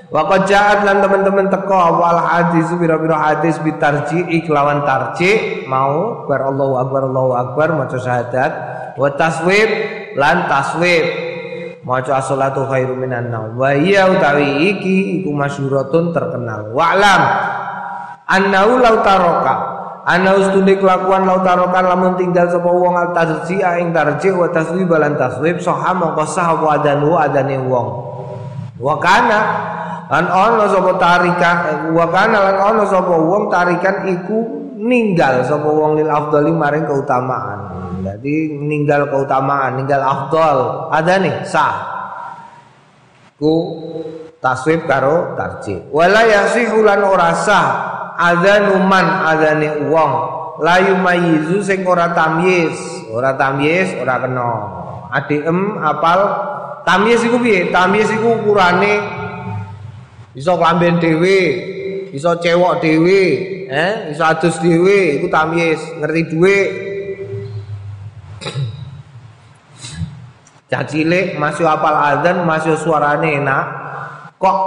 S1: Wa qad ja'at lan teman-teman teko awal hadis pira-pira hadis bitarji iklawan tarji mau bar Allahu akbar Allahu akbar maca syahadat wa taswib lan taswib maca as-salatu khairu minan naum. Wa iya utawi iki iku masyhuratun terkenal. Wa'lam annahu law taraka Ana ustune kelakuan lau tarokan lamun tinggal sapa wong al tarji'a ing tarji wa taswib lan taswib saha mongko sah apa adanu adane wong. Wa kana lan ana sapa tarikan wa kana lan ana sapa wong tarikan iku ninggal sapa wong lil afdali maring keutamaan. Jadi ninggal keutamaan, ninggal afdal. Adane sah. Ku taswib karo tarji. Wala yasihu lan ora sah. Adzanuman adzane wong layu mayizu sing ora tamyiz. Ora tamyiz ora kena. Adem apal. Tamyiz iku piye? Tamyiz iku ukurane. Iso klamben dhewe iso cewok dhewe eh iso adus dhewe iku tamyiz ngerti Cah cilik masih apal adzan, masih suarane enak. Kok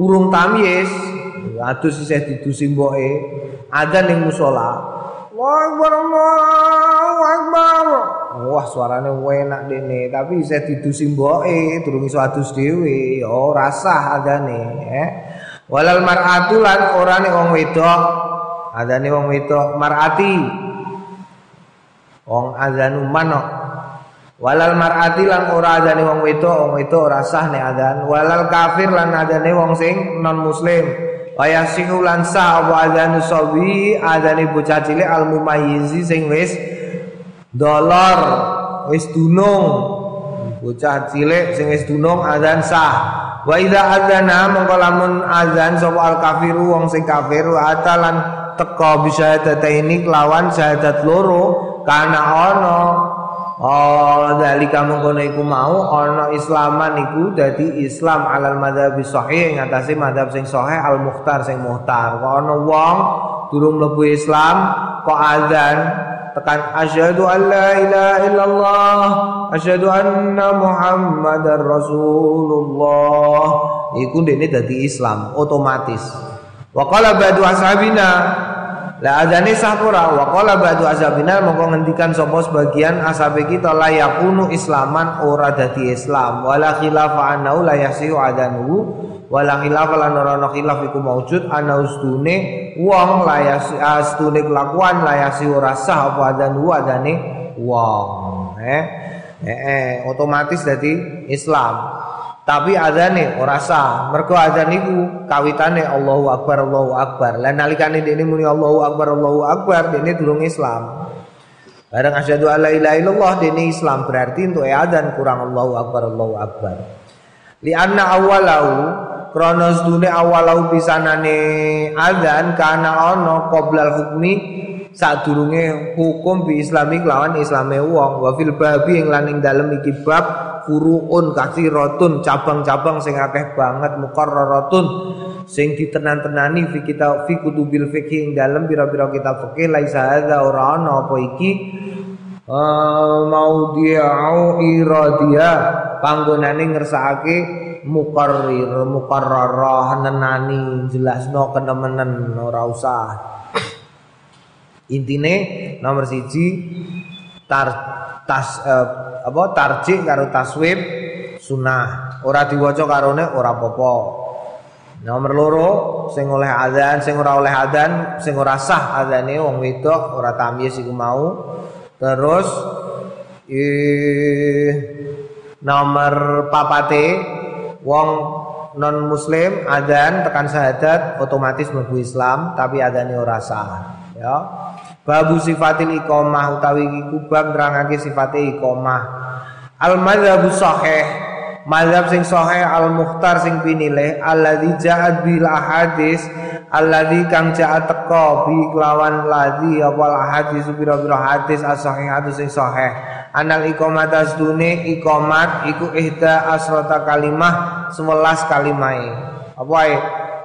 S1: urung tamyiz, adus isih didusi mboke, adzan ning musala. Allahu Akbar. Wah, suarane enak dene, tapi isih didusi mboke, durung iso adus dhewe. Oh, rasah adzane, eh. Walal mar'atu lan orane wong wedok. Adzane wong wedok mar'ati. Wong adzanu manok Walal mar'ati lan ora adane wong wedok, wong wedok ora sah nek adzan. Walal kafir lan adane wong sing non muslim. Waya sihu lan sah apa adzanu sawi adane bocah cilik al mumayyizi sing wis dolor, wis dunung. Bocah cilik sing wis dunung adzan sah. Wa idza adzana mongko lamun adzan sapa al kafiru wong sing kafir atalan teka bisa ini kelawan syahadat loro kana ono Oh, dalika mengkono iku mau ana islaman iku dadi Islam alal madzhab sahih ngatasi madzhab sing sahih al mukhtar sing muhtar. Kok ana wong durung mlebu Islam kok azan tekan asyhadu an la ilaha illallah asyhadu anna muhammadar rasulullah iku dene dadi Islam otomatis. Wa qala ba'du ashabina La adane sahpura? Wa qala ba'du azabina mongko ngendikan sapa sebagian asabe kita la yakunu islaman ora dadi Islam. Wala khilafa annahu la yasihu adanu wala khilafa lan ora ana khilaf iku maujud ana ustune wong la yasi astune kelakuan la yasihu ora sah apa adanu adane wong. Eh eh, eh otomatis dadi Islam tapi adzane ora sah. Mergo adzan iku kawitane Allahu Akbar Allahu Akbar. Lah nalikane dene muni Allahu Akbar Allahu Akbar dene durung Islam. Barang asyhadu alla ilaha illallah dene Islam berarti untuk adzan kurang Allahu Akbar Allahu Akbar. Li anna awalau kronos dune awalau pisanane adzan kana ana qoblal hukmi sadurunge hukum bi islami lawan islame wong babi ing laning dalem iki furuun rotun cabang-cabang sing akeh banget muqarraratun sing ditenan-tenani fi kita fi kutubil fikih ing dalem pira-pira kitab fikih laisa hadza ora ana apa iki. Uh, mau diau iradia panggonane ngersakake mukarrir mukarrarah nenani jelasno kenemenen ora usah. Intine nomor siji tar tas uh, apa tarjih karo taswib sunah ora diwaca karone ora apa-apa. Nomor loro sing oleh adzan sing ora oleh adzan sing ora sah adzane wong wedok ora tamyiz iku mau. Terus eh, nomor papate wong non muslim adzan tekan syahadat otomatis mlebu Islam tapi adzane ora sah ya Babu sifatil iqamah utawi iku bab nerangake sifate iqamah. Al madzhabu sahih Mazhab sing sahih al mukhtar sing pinilih alladzi ja'at bil ahadis alladzi kang ja'at teka bi kelawan ladzi apa hadis pira-pira hadis as sahihatu sing sahih. Anal iqamat asdune iqamat iku ihda asrata kalimah 11 kalimahe apa ae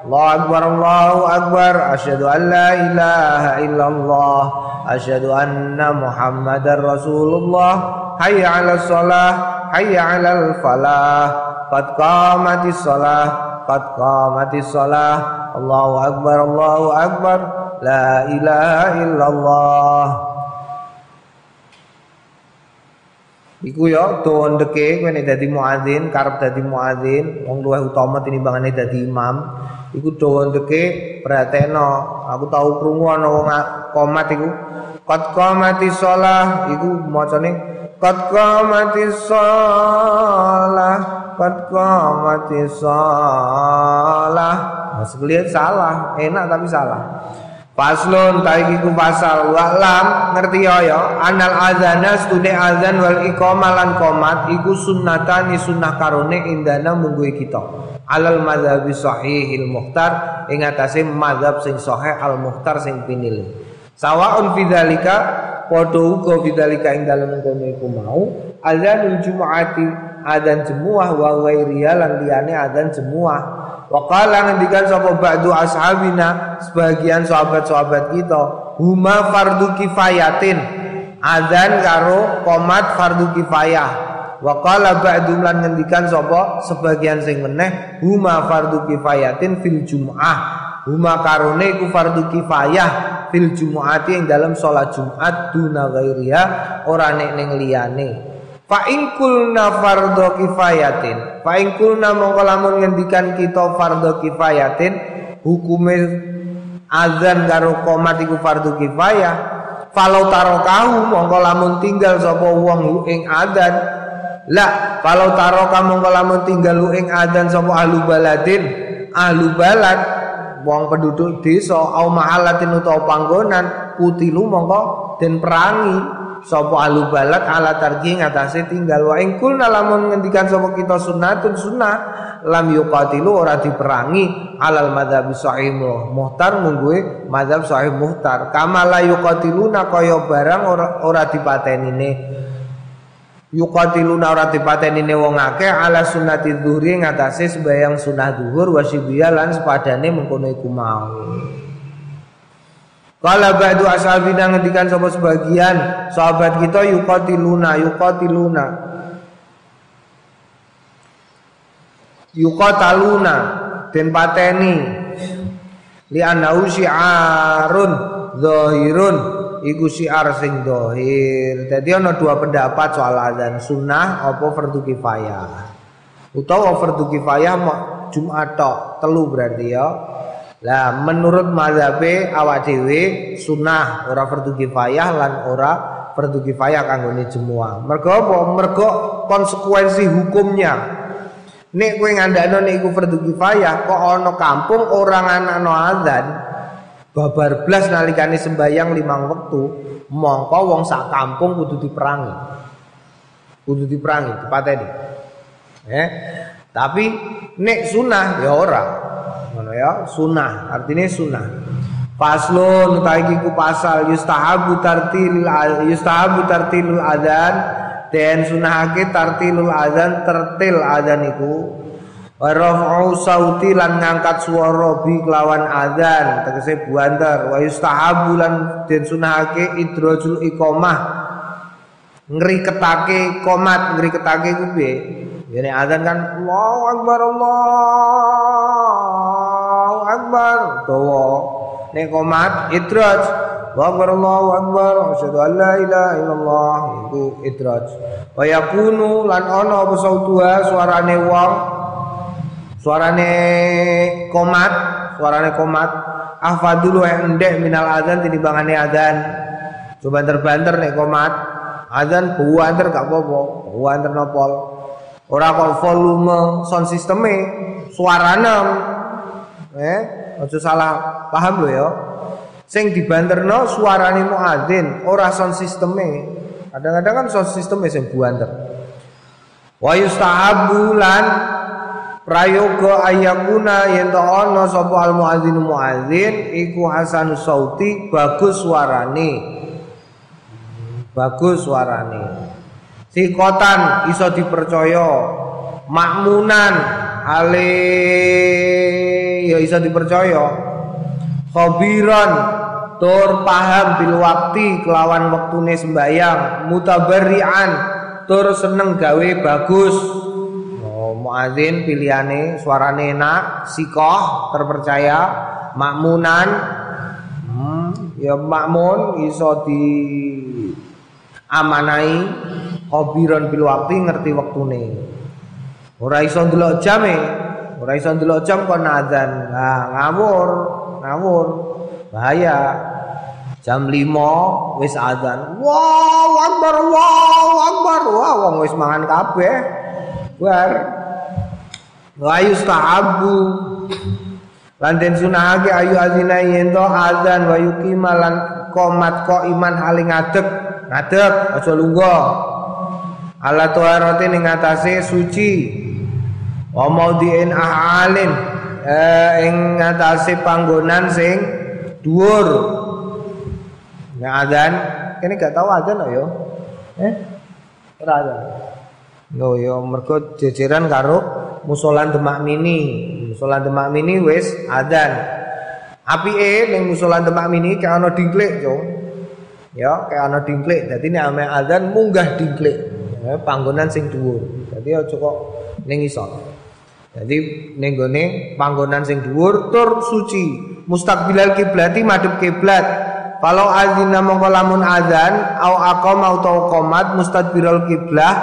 S1: الله أكبر الله أكبر أشهد أن لا إله إلا الله أشهد أن محمد رسول الله حي على الصلاة حي على الفلاح قد قامت الصلاة قد قامت الصلاة الله أكبر الله أكبر لا إله إلا الله Iku ya tuh ndeke kowe nek dadi muadzin, karep dadi muadzin, wong luwih utama tinimbangane dadi imam. Iku dawa ndeke pratekno. Aku tau krungu ana wong komat iku. Qad qamati shalah iku macane qad qamati shalah, qad qamati shalah. Mas salah, enak tapi salah. Faslun taiki ku pasal walam ngerti ya ya anal azana stune azan wal iqamah lan qomat iku sunnatani sunnah karone indana mungguhe kita alal madzhabi sahihil muhtar ing atase madzhab sing sahih al muhtar sing pinilih sawaun fidzalika padha uga fidzalika ing dalem kono iku mau azanul jumuati adzan jemuah wa ghairiya lan liyane adzan jemuah. Waqala ngendikan sapa ba'du ashabina sebagian sahabat-sahabat kita huma fardu kifayatin adzan karo komat fardu kifayah Wa qala lan ngendikan sapa sebagian sing meneh huma fardhu kifayatin fil jum'ah. Huma karone iku fardhu kifayah fil jumu'ati ing dalam salat Jumat duna ghairiha ora nek ning liyane. Fa in kulna fardhu kifayatin. Fa in kulna mongko lamun ngendikan kita fardhu kifayatin hukume azan karo qomat iku fardhu kifayah. Falau tarokahu mongko lamun tinggal sapa wong ing adzan La, kalau taro kamu lamun tinggal lu ing adan sapa ahlu baladin, ahlu balad wong penduduk desa au mahalatin utawa panggonan kutilu mongko den perangi sapa ahlu balad ala tarji ngatasé tinggal wa ing kulna lamun ngendikan sapa kita sunnatun sunnah lam yuqatilu ora diperangi alal madzhab sahih muhtar mungguhe madzhab sahih muhtar. Kama la yuqatiluna kaya barang ora ora dipatenine yuqatiluna ora dipateni wong akeh ala sunnati dzuhri ngatasé sembayang sunah zuhur wasibiyah lan sepadane mengkono iku mau. Kala ba'du ashabina ngendikan sapa sebagian sahabat kita yuqatiluna yuqatiluna. Yuqataluna den pateni. Li anau syiarun zahirun iku syiar sing dohir. Jadi ana dua pendapat soal azan sunnah apa fardu kifayah. Utawa fardu kifayah Jumat tok, telu berarti ya. Lah menurut mazhabe awak dhewe sunnah ora fardu kifayah lan ora fardu kifayah kanggone semua. Mergo apa? Mergo konsekuensi hukumnya. Nek kowe ngandakno nek iku fardu kifayah kok ana kampung orang anakno azan, babar blas nalikane sembayang limang wektu mongko wong sak kampung kudu diperangi. Kudu diperangi dipateni eh tapi nek sunah ya ora. Ngono ya sunah artinya sunah. Faslun utaiki ku pasal yustahabu tartil yustahabu tartilul adzan dan sunahake tartilul adzan tertil adzan iku Waraf'u sauti lan ngangkat swara bi kelawan adzan. Tegese buantar. Wa yustahabu lan den sunahake idrajul iqamah. Ngeri ketake komat ngeri ketake ku piye? Yene adzan kan Allahu akbar Allahu akbar. Dawa. Nek komat idraj. Wa akbar Allahu akbar. Asyhadu an la ilaha illallah. Iku idraj. Wa yakunu lan ana apa sautuha suarane wong suarane komat suarane komat. Afadulu yang endek minal adzan tinimbangane adzan. Coba terbanter nek komat. Adzan buanter gak apa-apa. Buanter nopol. Ora kok volume sound sisteme suarane. Eh aja salah paham lo ya. Sing dibanterno suarane muadzin ora sound sisteme kadang-kadang kan sound sisteme sing buanter. Wa yustahabu lan prayoga ayakuna yen to ana sapa al muadzin muadzin iku hasan sauti bagus suarane bagus suarane sikotan iso dipercaya. Makmunan ale ya iso dipercaya. Khabiran tur paham bil waktu kelawan wektune sembayang mutabarian tur seneng gawe bagus muadzin pilihane suarane enak, sikoh terpercaya, makmunan hmm, ya makmun iso di amanai khobiron bil waktu ngerti waktune. Ora iso ndelok jame, ora iso ndelok jam kon azan. Nah, ngawur, ngawur. Bahaya. Jam 5 wis azan. Wow, akbar, wow, akbar. Wah, wong wis mangan kabeh. Bar wa yustahabu lan den sunahake ayu azina yento azan wa yuqima lan qomat ko iman hale ngadeg. Ngadeg aja lungguh. Ala tuharati ning atase suci. Wa maudhi'in ahalin eh, ing atase panggonan sing dhuwur. Nek azan kene gak tau azan yo eh ora azan Yo yo mergo jejeran karo musolan Demak Mini. Musolan Demak Mini wis adzan. Apike ning musolan Demak Mini kayak ana dingklik, yo. Ya, kayak ana dingklik. Dadi nek ame adzan munggah dingklik. ya, panggonan sing dhuwur dadi aja kok ning isor jadi ning gone panggonan sing dhuwur tur suci mustaqbilal kiblati madhep kiblat kalau azina mongko lamun azan au aqama utawa qomat mustaqbilal kiblah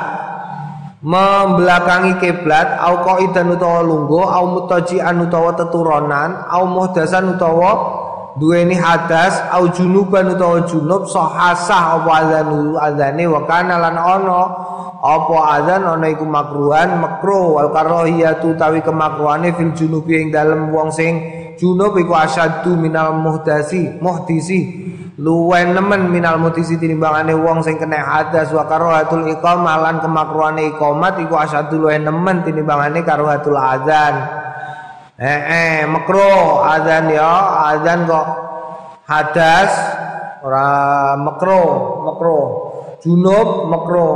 S1: membelakangi kiblat au qaidan utawa lungguh au mutajian utawa teturonan au muhdasan utawa duweni hadas au junuban utawa junub sahasah apa azanu azane wa kana lan ana apa azan ana iku makruhan makruh wal karahiyatu tawi kemakruhane fil junubi ing dalem wong sing junub iku asyaddu minal muhdasi muhdisi luwen nemen minal muhdisi tinimbangane wong sing kena hadas wa karahatul iqamah lan kemakruhane iqamat iku asyaddu luwen nemen tinimbangane karahatul azan Eh, eh makro azan ya, azan kok hadas ora makro, makro. Junub makro.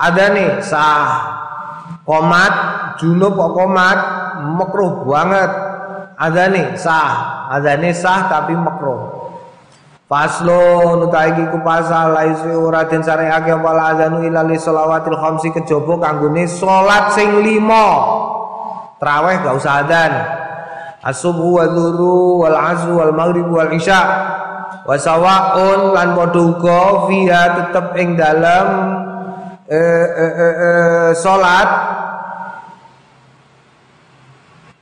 S1: Adane sah. Komat junub kok komat makro banget. Adane sah, adane sah tapi makro. Faslo nutai iki ku pasal laisi ora den sareake apa azanu ila li shalawatil khamsi kejaba kanggone salat sing lima. Terawih gak usah adzan. As-subuh wa dzuru wal asr wal maghrib wal isya. Wa sawaun lan padha uga fiha tetep ing dalem eh, eh, eh, eh, salat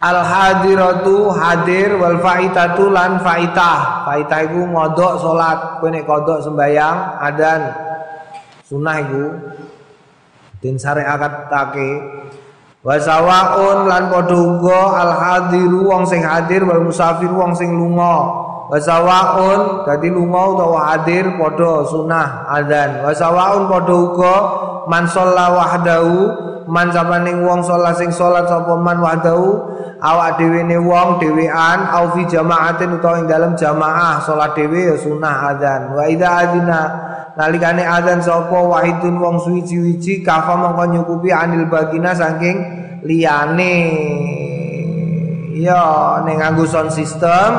S1: Al hadiratu hadir wal faitatu lan faitah. Faitah iku ngodok salat, kowe nek kodok sembayang adan sunah iku den syariatake Wa sawaun lan padha al hadiru wong sing hadir wal musafir wong sing lunga. Wa sawaun dadi lunga hadir padha sunah adzan. Wa sawaun man shalla wahdahu man sapaning wong sholat sing sholat sapa man wahdahu awak dhewe ne wong dhewean au fi jamaatin utawa ing dalem jamaah sholat dhewe ya sunah adzan. Wa idza adzina nalikane adzan sapa wahidun wong suwi-wiji kafa mongko nyukupi anil bagina saking liyane ya ning nganggo sound system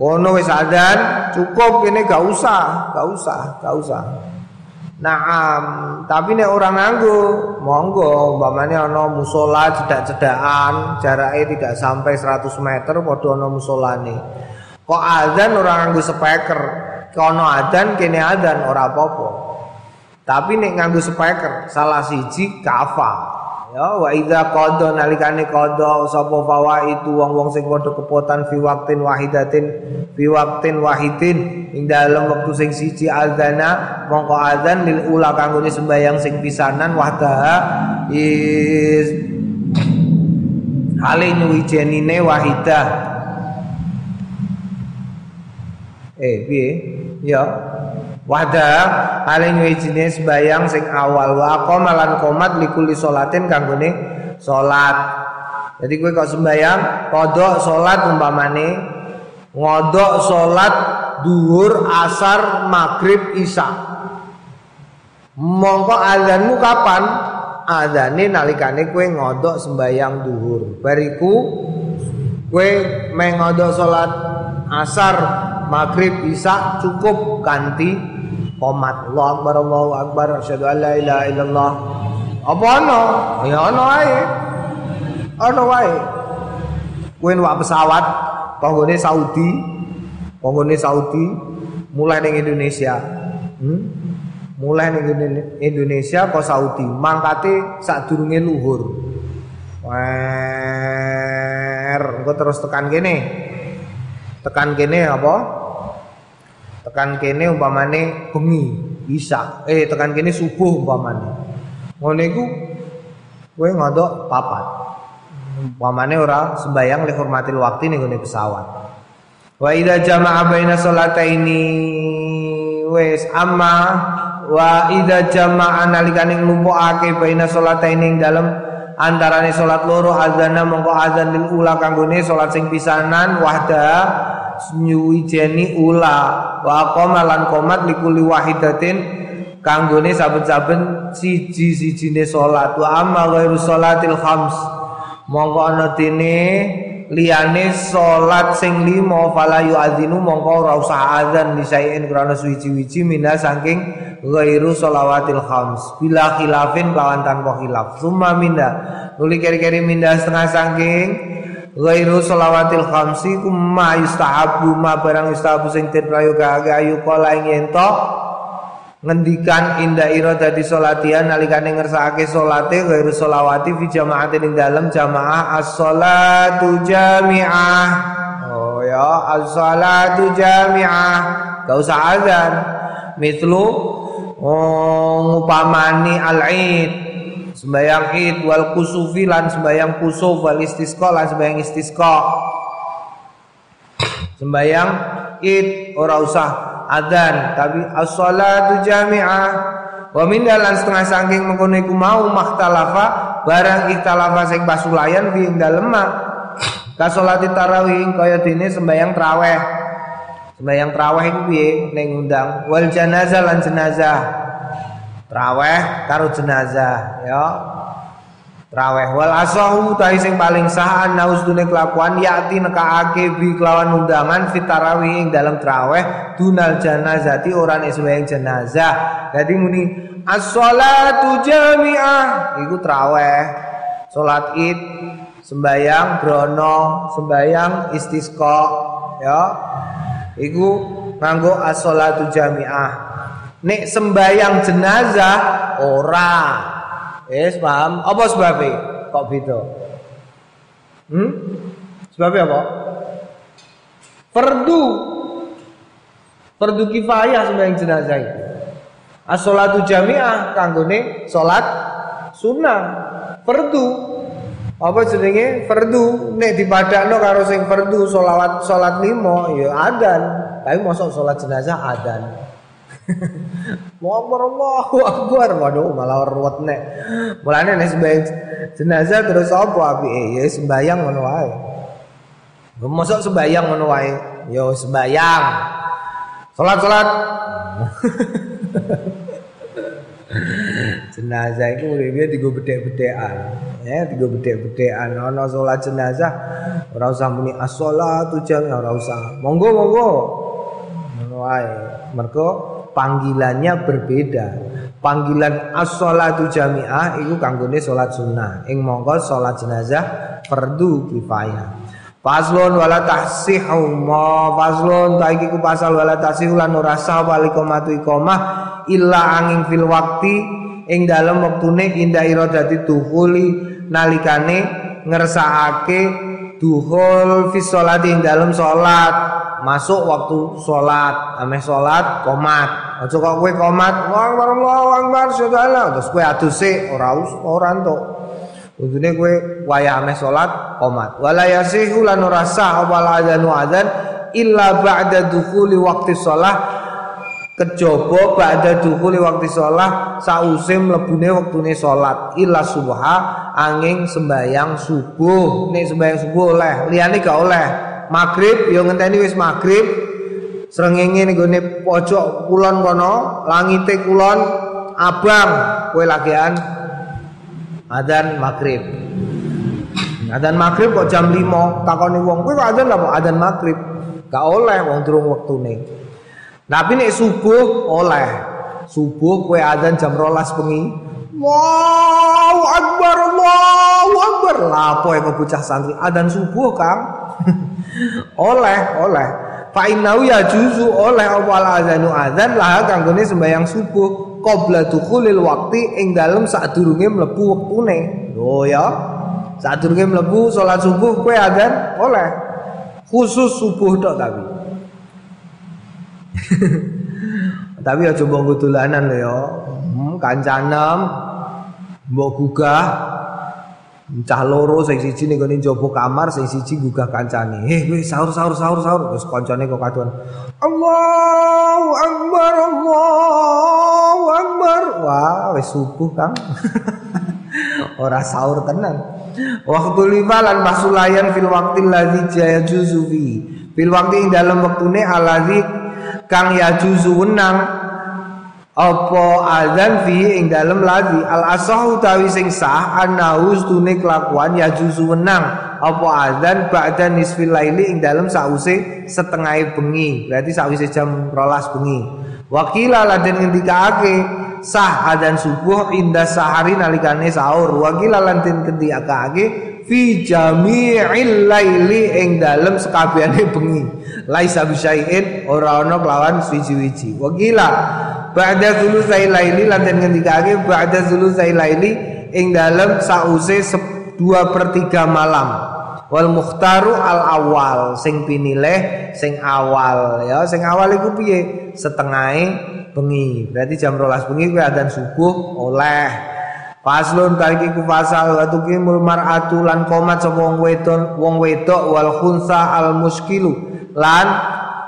S1: kono wis adzan cukup ini gak usah gak usah gak usah Naam, tapi nek orang nganggo, monggo umpamane ana musola cedak-cedakan, jarake tidak sampai 100 meter padha ana musolane. Kok azan orang nganggo speaker, kono adan kene adan ora apa-apa. Tapi nek nganggo speaker salah siji kafa. Ya wa idza qada nalikane qada sapa fawa itu wong-wong sing padha kepotan fi waqtin wahidatin fi waqtin wahidin ing dalem wektu sing siji azana mongko azan lil ula kanggone sembayang sing pisanan wahdaha is hale nyuwijenine wahidah. Eh piye? Ya wada paling wijine sembayang sing awal. Wa qoma lan qomat likuli salatin kanggone salat jadi kowe kok sembayang kodok salat umpamane ngodok salat duhur asar maghrib isya. Mongko azanmu kapan? Azane nalikane kowe ngodok sembayang duhur. Bariku kowe mengodok salat asar maghrib isya cukup ganti komat. Allah akbar Allahu akbar asyhadu an la ilaha illallah. Apa ana ya ana wae ana wae. Kowe numpak pesawat panggone Saudi. Panggone Saudi mulai ning Indonesia. Hmm? mulai ning Indonesia ke Saudi. Mangkate sadurunge luhur. Wer engko terus tekan kene. Tekan kene apa tekan kene umpamane bengi bisa. Eh tekan kene subuh umpamane. Ngono iku kowe ngodok papat. Umpamane ora sembayang le hormatil waktu ning ngene pesawat. Wa idza jama'a baina salataini wes amma wa idza jama'a nalikane nglumpukake baina salataini ing dalem antarane salat loro azana mongko azan lil ula kanggone salat sing pisanan wahda nyuwijeni ula. Wa qoma lan qomat likuli wahidatin kanggone saben-saben siji-sijine salat. Wa amma ghairu salatil khams. Mongko ana dene liyane salat sing limo fala yu'adzinu mongko ora usah azan lisain krana suwi-wiji mina saking ghairu sholawatil khams. Bila khilafin lawan tanpa khilaf. Summa minda nuli keri-keri minda setengah sangking ghairu sholawatil khamsi kuma yustahabu ma barang yustahabu sing prayoga ayu kala ing ngendikan inda ira dadi salatian nalikane ngersakake salate ghairu sholawati fi jamaatin ing dalem jamaah as-sholatu jami'ah. Oh ya as-sholatu jami'ah. Gak usah azan. Mitlu oh, ngupamani al-id sembayang id wal kusufi lan sembayang kusuf wal istisqa lan sembayang istisqa. Sembayang id ora usah adzan tapi as-salatu jami'ah. Wa min dalan setengah saking mengkono iku mau makhtalafa barang ikhtalafa sing pasulayan fi dalem ka salati tarawih kaya dene sembayang traweh. Sembayang traweh iku piye? Ning undang wal janazah lan jenazah Traweh karo jenazah ya. Traweh wal asahu tahi sing paling sah naus dune kelakuan yakti nekaake bi kelawan undangan fit tarawih ing dalam traweh dunal janazati ora nek sembahyang jenazah. Dadi muni as-shalatu jami'ah iku traweh. Salat Id, sembayang brono, sembayang istisqa ya. Iku nganggo as-shalatu jami'ah. Nek sembayang jenazah ora. Wis paham? Apa sebabnya? Kok beda? Hmm? Sebabnya apa? Fardu. Fardu kifayah sembayang jenazah itu. As-sholatu jami'ah kanggone salat sunnah. Fardu. Apa jenenge? Fardu. Nek dipadakno karo sing fardu salat salat limo ya adan. Tapi mosok salat jenazah adan. Akbar Allahu Akbar waduh malah ruwet nek. Mulane nek sembahyang jenazah terus apa apike? Ya sembahyang ngono wae. Mosok sembahyang ngono wae. Ya sembahyang. Salat-salat. jenazah itu uripe digo bedhek-bedhekan. Ya, digo bedhek-bedhekan. Ana salat jenazah ora usah muni as-shalatu jami'ah ora usah. Monggo monggo. Ngono wae. Mergo panggilannya berbeda. Panggilan as-sholatu jami'ah itu kanggone salat sunnah. Ing mongko salat jenazah fardu kifayah. Faslun wala tahsihu ma faslun ta iki ku pasal wala tahsihu lan ora sah wal iqamatu iqamah illa angin fil waqti ing dalem wektune inda iradati tuhuli nalikane ngersakake duhul fi sholati ing dalem salat masuk waktu sholat ameh sholat komat. Aja kok kowe komat akbar Allahu akbar syadallah terus kowe aduse ora ora entuk. Kudune kowe wayah ameh sholat komat. Wala yasihu lan ora sah apa adzanu adzan illa ba'da dukhuli waqti sholat. Kejaba ba'da dukhuli waqti sholat sause mlebune wektune sholat. Illa subha angin sembayang subuh. Nek sembayang subuh oleh liyane gak oleh maghrib yo ngenteni wis maghrib srengenge ning gone pojok kulon kono langite kulon abang kowe lagian adzan maghrib adzan maghrib kok jam 5 takoni wong kowe kok adzan apa adzan maghrib gak oleh wong durung wektune. Tapi nek subuh oleh. Subuh kowe adzan jam 12 bengi Allahu Akbar Allahu Akbar. Lapo yang bocah santri? Adzan subuh Kang. Oleh oleh. Fa ya juzu oleh awal azanu azan lah kanggone sembahyang subuh. Qabla dukhulil waqti ing dalem sadurunge mlebu wektune. Lho ya. Sadurunge mlebu salat subuh kowe azan oleh. Khusus subuh tok tapi. Tapi aja mbok dolanan lho ya. Hmm, kancanem mbok gugah Cah loro sing siji ning gone njaba kamar, sing siji gugah kancane. "Eh, kowe sahur sahur sahur sahur." Terus kancane kok kaduan. Allahu Akbar, Allahu Akbar. Wah, wis subuh, Kang. Ora sahur tenan. Waktu lima lan masulayan fil waqtil ladzi jaya juzufi. Fil waqti ing dalem wektune aladzi kang ya wenang apa azan fi ing dalem lagi al asah utawi sing sah annahu stune kelakuan ya juzu wenang apa azan ba'da nisfil laili ing dalem sause setengah bengi berarti sause jam 12 bengi Wakila lan ngendikake sah adan subuh indah sahari nalikane sahur. Wakila lan ngendikake fi jami'il laili ing dalem sekabehane bengi. Laisa bisyai'in ora ana kelawan suci-wiji. Wakila ba'da zulusai laili lan ngendikake ba'da zulusai laili ing dalem sause 2 per 3 malam. Wal mukhtaru al awal sing pinilih sing awal. Ya sing awal iku piye? Setengahe bengi. Berarti jam 12 bengi kuwi adzan subuh oleh. Faslun tariki ku fasal wa tuqimul lan komat sapa wong wedon wong wedok wal khunsa al muskilu lan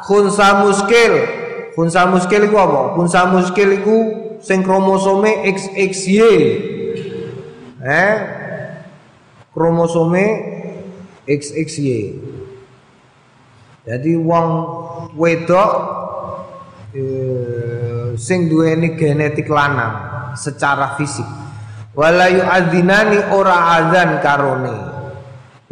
S1: khunsa muskil khunsa muskil iku apa khunsa muskil iku sing kromosome XXY eh kromosome XXY. Jadi wong wedok eh, sing duweni genetik lanang secara fisik. Wala yu'adzinani ora adzan karone.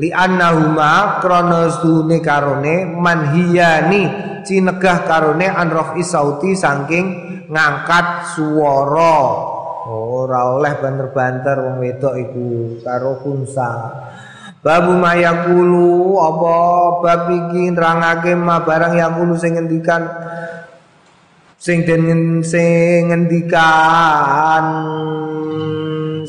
S1: Li annahuma krana stune karone manhiyani cinegah karone an sauti saking ngangkat swara. Ora oleh banter-banter wong wedok iku karo kunsa. Babu mayakulu apa bab iki nerangake ma barang yakulu sing ngendikan sing den sing ngendikan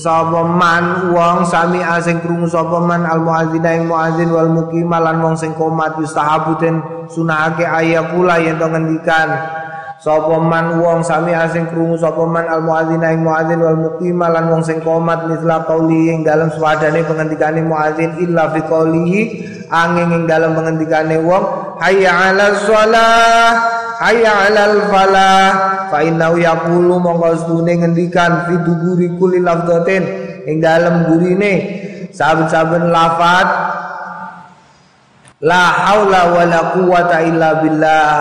S1: sapa man wong sami asing krungu sapa man al muadzin ing muadzin wal muqim lan wong sing komat yustahabu den sunahake ayakula yen to ngendikan. Sapa man wong sami asing krungu sapa man al muadzin ing muadzin wal muqima lan wong sing komat misla qauli ing dalem swadane pengendikane muadzin illa fi qaulihi angin ing dalem pengendikane wong hayya 'ala shalah hayya 'alal falah fa innahu yaqulu monggo sedune ngendikan fi duburi kulli lafdhatin ing dalem gurine. Saben-saben lafat la haula wala quwata illa billah.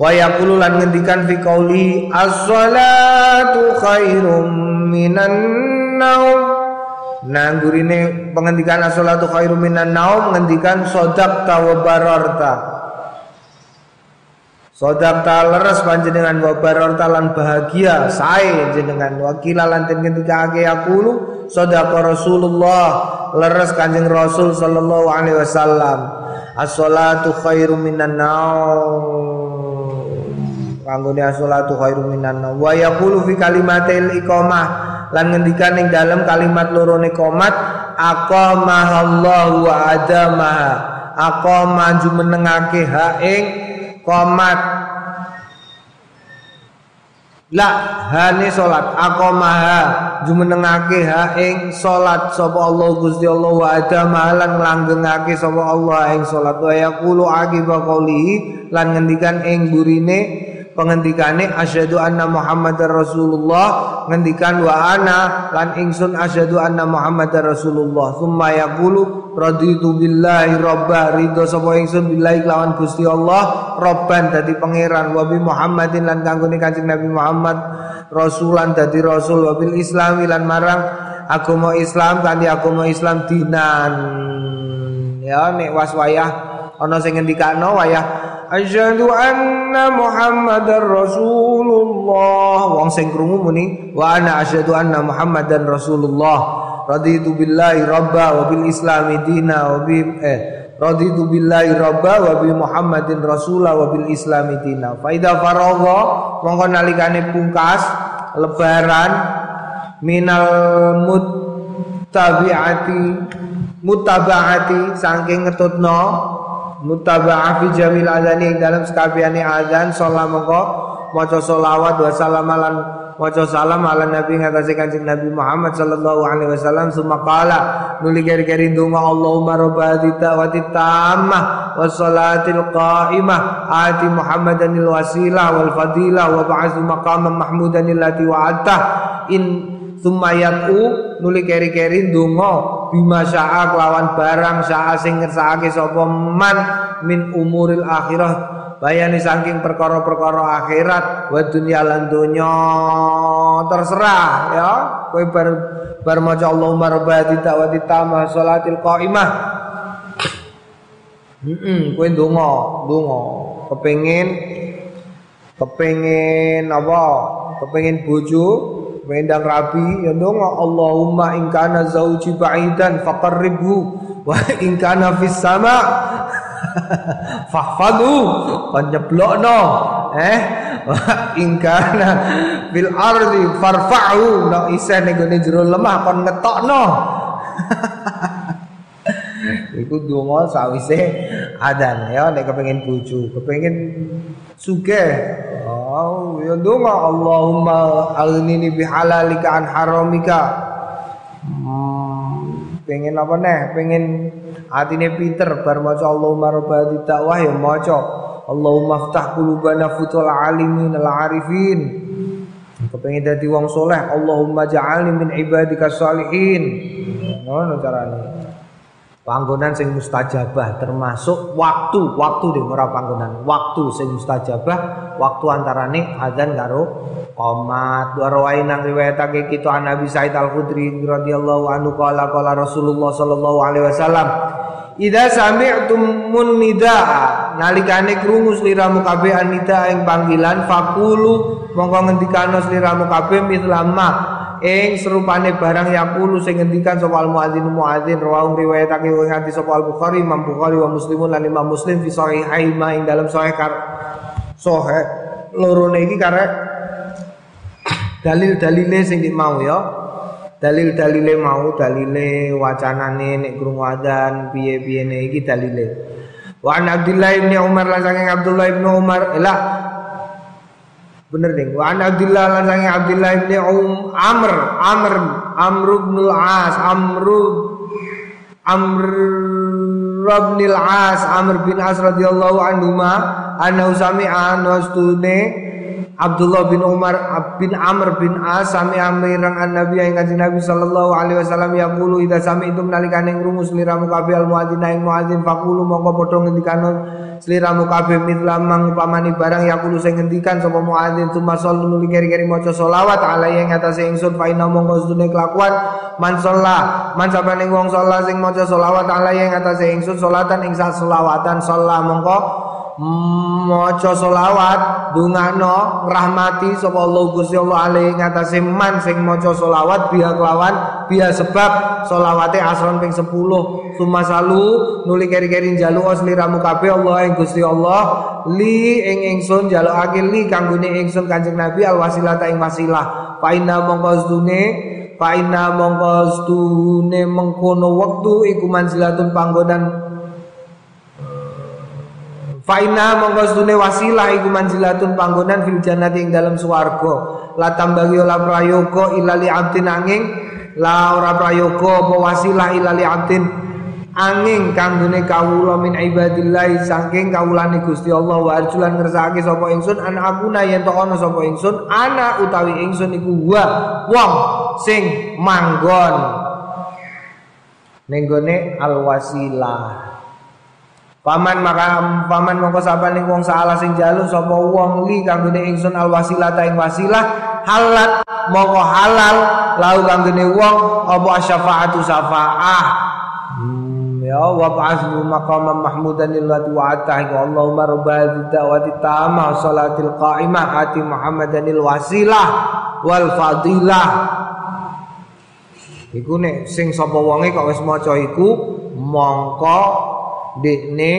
S1: Wa yaqulu lan ngendikan fi qauli as-salatu khairum minan naum. Nah gurine pengendikan as-salatu khairum minan naum ngendikan sodakta wa bararta Sodakta leres panjenengan wa bararta lan bahagia. Sae jenengan wakila lan den ngendikake yaqulu sodaka Rasulullah. Leres Kanjeng Rasul sallallahu alaihi wasallam. As-salatu khairum minan naum. Kanggone as-salatu khairum minan wa yaqulu fi kalimatil iqamah. Lan ngendikan ing dalam kalimat loro qomat aqamahallahu wa adamaha. Aqama jumenengake ha ing qomat. La hane salat aqamaha jumenengake ha ing salat sapa Allah Gusti Allah wa adama lan langgengake sapa Allah ing salat wa yaqulu aqiba qoulihi lan ngendikan ing burine pengendikane asyhadu anna muhammadar rasulullah. Ngendikan wa ana lan ingsun asyhadu anna muhammadar rasulullah. Summa yaqulu raditu billahi robba ridho sapa ingsun billahi lawan Gusti Allah. Robban dadi pangeran. Wa bi muhammadin lan kanggone kanjeng Nabi Muhammad. Rasulan dadi rasul. Wa bil islami lan marang agama Islam. Kanthi agama Islam dinan. Ya nek was wayah ana sing ngendikano wayah asyhadu anna muhammadar rasulullah. Wong sing krungu muni wa ana asyhadu anna muhammadan rasulullah. Raditu billahi rabba wa bil islami dina wa bi eh raditu billahi rabba wa bi muhammadin rasula wa bil islami dina. Fa idza faragha mongko nalikane pungkas lebaran minal muttabi'ati muttabaati saking ngetutno mutaba'ah fi jamil azani dalam sekabiani azan sholat mongko maca solawat wa salamalan maca salam ala nabi ngatasi kanjeng nabi Muhammad sallallahu alaihi wasallam summa qala nuli keri-keri donga Allahumma rabba da'wati tammah was salatil qa'imah ati Muhammadanil wasilah wal fadilah wa ba'athu maqaman mahmudan allati wa'adta in Summa yaqu nuli keri-keri ndonga bima syaa kelawan barang syaa sing ngersakake sapa man min umuril akhirah. Bayani saking perkara-perkara akhirat wa dunya lan donya. Terserah ya. Kowe bar bar maca Allahumma rabbati ta'wati tamah salatil qaimah. Heeh kowe ndonga ndonga. Kepengin Kepengen apa? Kepengen bojo, kepengen dang rabi, ya dong Allahumma in kana zauji ba'idan faqarribhu wa in kana fis sama. Fahfadhu panjeblokno eh? In kana bil ardi farfa'u no isih ning jero lemah kon ngetokno. Iku donga sawise adan ya nek kepengin bojo, kepengin sugih. Oh, ya donga Allahumma aghnini bihalalika an haramika. Hmm, pengen apa nih? Pengen atine pinter bar maca Allahumma rabbati dakwah ya maca Allahumma ftah qulubana futul alimin al arifin. Kepengen dadi wong soleh, Allahumma ja'alni min ibadika salihin. Ngono carane panggonan sing mustajabah termasuk waktu waktu di ora panggonan. Waktu sing mustajabah waktu antarane adzan karo qomat. Warawai nang riwayatake kita an Nabi Said Al Khudri radhiyallahu anhu qala qala Rasulullah sallallahu alaihi wasallam Ida sami'tum mun nidaa nalikane krungu sliramu kabeh anida ing panggilan fakulu mongko ngendikano sliramu kabeh mitlama ing serupane barang yaqulu sing ngendikan sapa al muadzin muadzin rawang riwayatake ing hadis sapa al bukhari imam bukhari wa muslimun lan imam muslim fi sahihai ing dalam sahih kar sahih. Loro iki karek dalil-dalile sing mau ya. Dalil-dalile mau dalile wacanane nek krungu adzan piye-piyene iki dalile. Wa an Abdullah Umar lan saking Abdullah bin Umar lah Bener ding. Wa an Abdullah lan sange Abdullah Um Amr Amr Amr bin Al-As Amr Amr bin Al-As Amr bin As radhiyallahu anhu ma anna sami'a nastune Abdullah bin Umar bin Amr bin As sami amirang an Nabi yang kanjeng Nabi sallallahu alaihi wasallam yaqulu idza sami'tum nalikane ngrungu sliramu kabeh al muadzin ing muadzin faqulu mongko padha ngendikano sliramu kabeh mitlamang upamani barang yaqulu sing ngendikan sapa muadzin cuma sallu nuli keri-keri maca selawat alaihi ing atase ingsun fa inna mongko sedune kelakuan man sholla man sapane wong sholla sing maca selawat alaihi ing atase ingsun salatan ing selawatan sholla mongko maca selawat dungano rahmati sapa Allah Gusti Allah alaihi ngatasi man sing maca selawat biya kelawan biya sebab selawate asron ping 10 sumasalu nuli keri-keri njaluk sliramu kabeh Allah ing Gusti Allah li ing ingsun njalukake li kanggone ingsun Kanjeng Nabi al wasilah ta ing wasilah. Fa inna mongko fa inna mongko sedune mengkono wektu iku manzilatun panggonan Faina mongko sedune wasilah iku manzilatun panggonan fil jannati ing dalam swarga. La tambahi ora prayoga illa li abdin angin. La ora prayoga apa wasilah illa li abdin angin kanggone kawula min ibadillah saking kawulane Gusti Allah. Wa arjulan ngersakake sapa ingsun an akuna yen to ana sapa ingsun ana utawi ingsun iku wa wong sing manggon. Ning gone al wasilah Paman maka paman mongko sapane wong salah sing jaluk sapa wong li kanggone ingsun al wasilah ing wasilah halat mongko halal lau kanggone wong apa syafaatu syafaah. Hmm, ya wa ba'athu maqaman mahmudan lillati wa'ata Allahumma rabbal da'wati tamah salatil qa'imah ati muhammadanil wasilah wal fadilah. Iku nek sing sapa wonge kok wis maca iku mongko dekne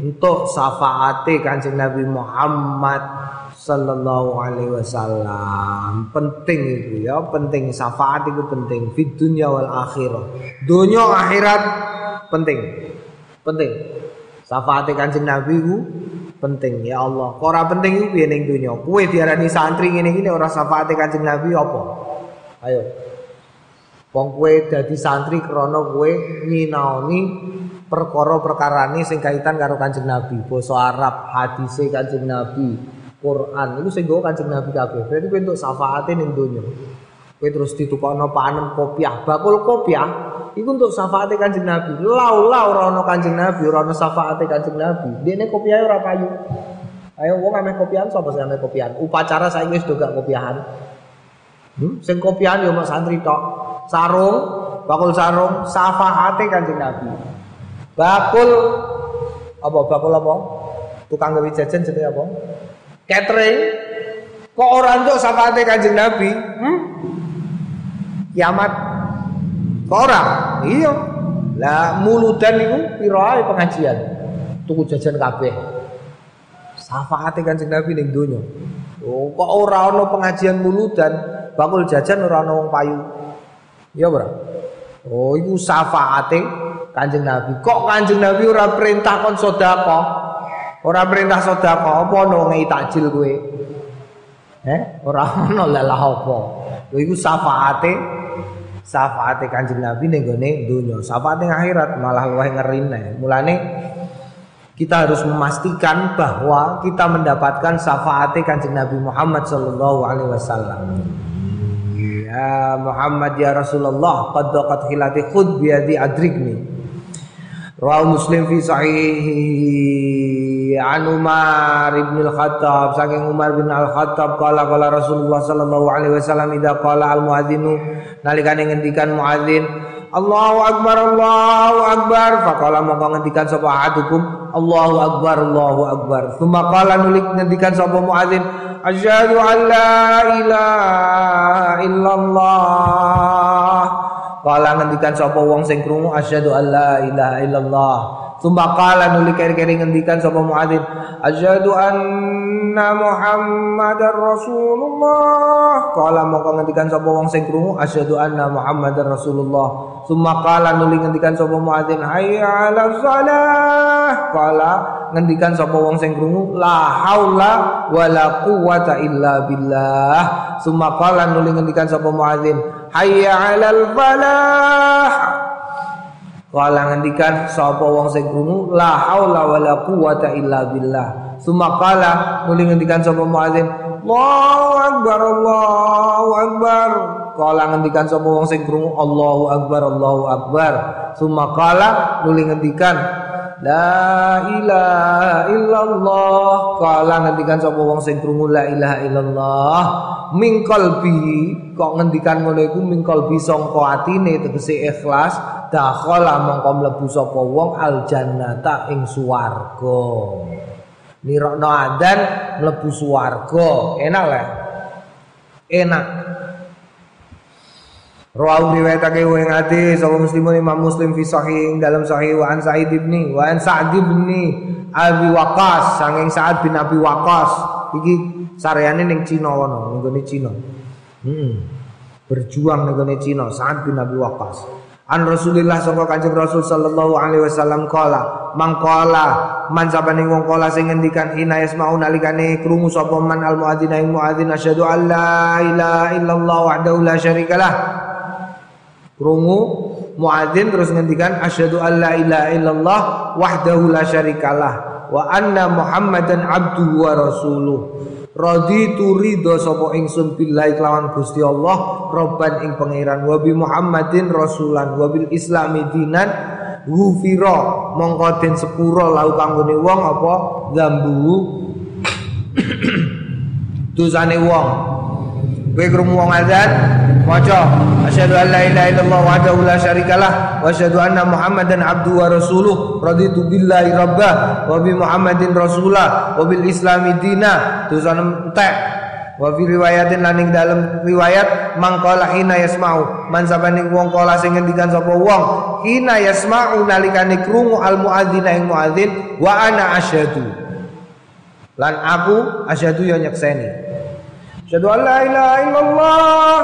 S1: untuk syafaate Kanjeng Nabi Muhammad sallallahu alaihi wasallam. Penting itu ya, penting syafaat itu penting di dunia wal akhirah. Dunia akhirat penting. Penting. Syafaate Kanjeng Nabi itu penting ya Allah. Ora penting itu piye ning dunia. Kowe diarani santri ngene iki ora syafaate Kanjeng Nabi apa? Ayo. Wong kowe dadi santri krana kowe nyinaoni perkara ini sing kaitan karo Kanjeng Nabi, basa Arab, hadise Kanjeng Nabi, Quran itu sing nggawa Kanjeng Nabi kabeh. Berarti kowe entuk syafaate ning donya. Kowe terus ditukokno panem kopiah, bakul kopiah iku untuk syafaate Kanjeng Nabi. Laula ora ana Kanjeng Nabi, ora ana syafaate Kanjeng Nabi. Dene kopiah ora payu. Ayo wong ame kopiahan sapa sing ame kopiahan? Upacara saiki wis do kopiahan. Hmm? Sing kopiahan yo mek santri tok. Sarung, bakul sarung, syafaate Kanjeng Nabi. Bakul apa? Bakul apa? Tukang gawe jajan jenenge apa? catering. Kok orang tuh syafaate Kanjeng Nabi? Hmm? kiamat. Kok orang iya. Lah muludan itu piro pengajian? Tuku jajan kabeh. Syafaate Kanjeng Nabi ning donya. Oh kok ora ana pengajian muludan? Bakul jajan ora ana wong payu. Iya bro? Oh iku syafaate Kanjeng Nabi kok Kanjeng Nabi ora perintah kon sedekah ora perintah sedekah apa ono takjil kowe eh ora ono lah apa iku syafaate syafaate Kanjeng Nabi ning gone donya. Syafaate akhirat malah luwih ngerine. Mulane kita harus memastikan bahwa kita mendapatkan syafaate Kanjeng Nabi Muhammad sallallahu alaihi wasallam. Ya Muhammad ya Rasulullah qad hilati khud bi yadi adrikni. Rawi Muslim fi sahihi an Umar bin Al-Khattab. Saking Umar bin Al-Khattab qala qala Rasulullah sallallahu alaihi wasallam idza qala al-muadzinu nalikane ngendikan muadzin Allahu akbar Allahu akbar. Faqala mongko ngendikan sapa ahadukum? Allahu akbar Allahu akbar. Thumma qala nulik ngendikan sapa muadzin asyhadu an la ilaha illallah qala ngendikan sapa wong sing krungu asyhadu an la ilaha illallah thumma qala nulik keri-keri ngendikan sapa muadzin asyhadu an anna Muhammadar Rasulullah. Kala mongko ngendikan sapa wong sing krungu asyhadu anna Muhammadar Rasulullah. Summa qala nuli ngendikan sapa muadzin hayya 'ala shalah. Kala ngendikan sapa wong sing la haula wala quwata illa billah. Summa qala nuli ngendikan sapa muadzin hayya 'alal falah. Kala ngendikan sapa wong sing krungu la haula wala quwata illa billah. Sumakala nuli ngendikan sapa muadzin, Allahu akbar Allahu akbar. Kala ngendikan sapa wong sing krungu Allahu akbar Allahu akbar. Sumakala nuli ngendikan La ilaha illallah Kala ngendikan sapa wong sing krungu la ilaha illallah Min qalbi kok ngendikan ngono iku min qalbi sangka atine tegese ikhlas dakhala mongko mlebu sapa wong al jannata ing swarga nirokno adzan mlebu swarga enak lah enak Rawu riwayatake wa ing hadis sapa muslimun Imam Muslim fi sahih dalam sahih wa an Sa'id ibni wa an Sa'd ibni Abi Waqqas saking Sa'ad bin Abi Waqqas iki sareane ning Cina wono ning Cina. Hmm. Berjuang ning Cina Sa'ad bin Abi Waqqas. An Rasulillah sangka Kanjeng Rasul sallallahu alaihi wasallam kala mangkala man sabane wong kala sing ngendikan ina yasmau nalikane krungu sapa man al muadzin ing muadzin asyhadu an la ilaha illallah wahdahu la syarikalah. Krungu muadzin terus ngendikan asyhadu an la ilaha illallah wahdahu la syarikalah. Wa anna muhammadan abduhu wa rasuluh Raditu ridho sapa ingsun billahi kelawan Gusti Allah robban ing pangeran wa Muhammadin rasulan wa bil islami dinan ghufira. Mongko den sepura lau kanggone wong apa? Zambu. Dosane wong. Kowe krungu wong azan maca asyhadu an la ilaha illallah wahdahu la syarikalah wa asyhadu anna muhammadan abduhu wa rasuluh. Raditu billahi rabba wa bi muhammadin rasulah wa bil islami dina. Dosane entek. Wa fi riwayatin laning dalam riwayat mangkala hina yasma'u. Man sabane wong kala sing ngendikan sapa wong hina yasma'u nalikane krungu al muadzin ing muadzin wa ana asyhadu. Lan aku asyhadu yo nyekseni. Asyhadu an la ilaha illallah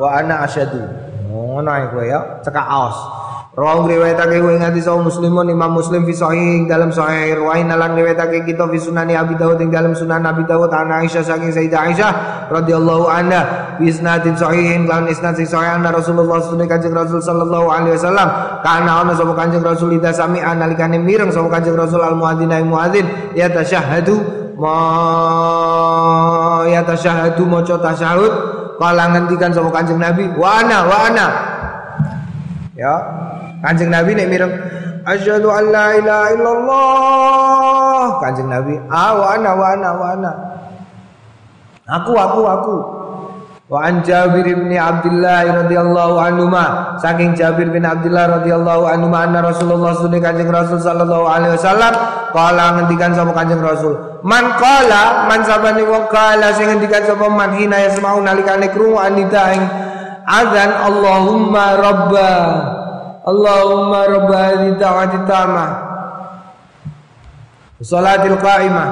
S1: wa ana asyhadu. Ngono ae kowe ya, cekak aos. Rawu riwayatake kowe ngati sawu muslimun Imam Muslim fi sahih dalam sahih riwayat lan riwayatake kita fi sunan Abi Dawud ing dalam sunan Abi Dawud ana Aisyah saking Sayyidah Aisyah radhiyallahu anha bi isnadin sahihin lan isnad sing sahih anna Rasulullah sallallahu kanjeng Rasul sallallahu alaihi wasallam kana ana sapa kanjeng Rasul ida sami analikane mireng sapa kanjeng Rasul al muadzin ay muadzin ya tasyahadu ma ya tasyahadu maca tasyahud kala ngendikan sapa Kanjeng Nabi wa ana wa ana. Ya Kanjeng Nabi nek mireng asyhadu an la ilaha illallah. Kanjeng Nabi ah wa ana wa ana wa ana. Aku aku aku Wa an Jabir bin Abdullah radhiyallahu anhu ma saking Jabir bin Abdullah radhiyallahu anhu ma anna Rasulullah sunni Kanjeng Rasul sallallahu alaihi wasallam kala ngendikan sapa Kanjeng Rasul man kala man sabani wong kala sing ngendikan sapa man hina yasmau nalikane krungu anita ing azan Allahumma rabba Allahumma rabba hadhihi da'wati tamah salatil qa'imah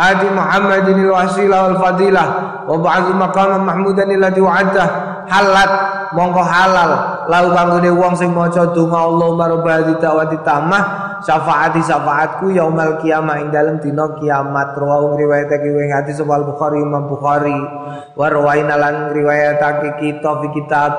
S1: آتي محمد الوسيلة والفضيلة وبعث مقام محمودا الذي وعده halat mongko halal lau kanggone wong sing maca donga Allahumma rabb hadhihi da'wati tamah syafaati syafaatku yaumal kiamah ing dalem dina kiamat. Rawu riwayatake ing hadis Al Bukhari Imam Bukhari. Wa rawaina lan riwayatake kita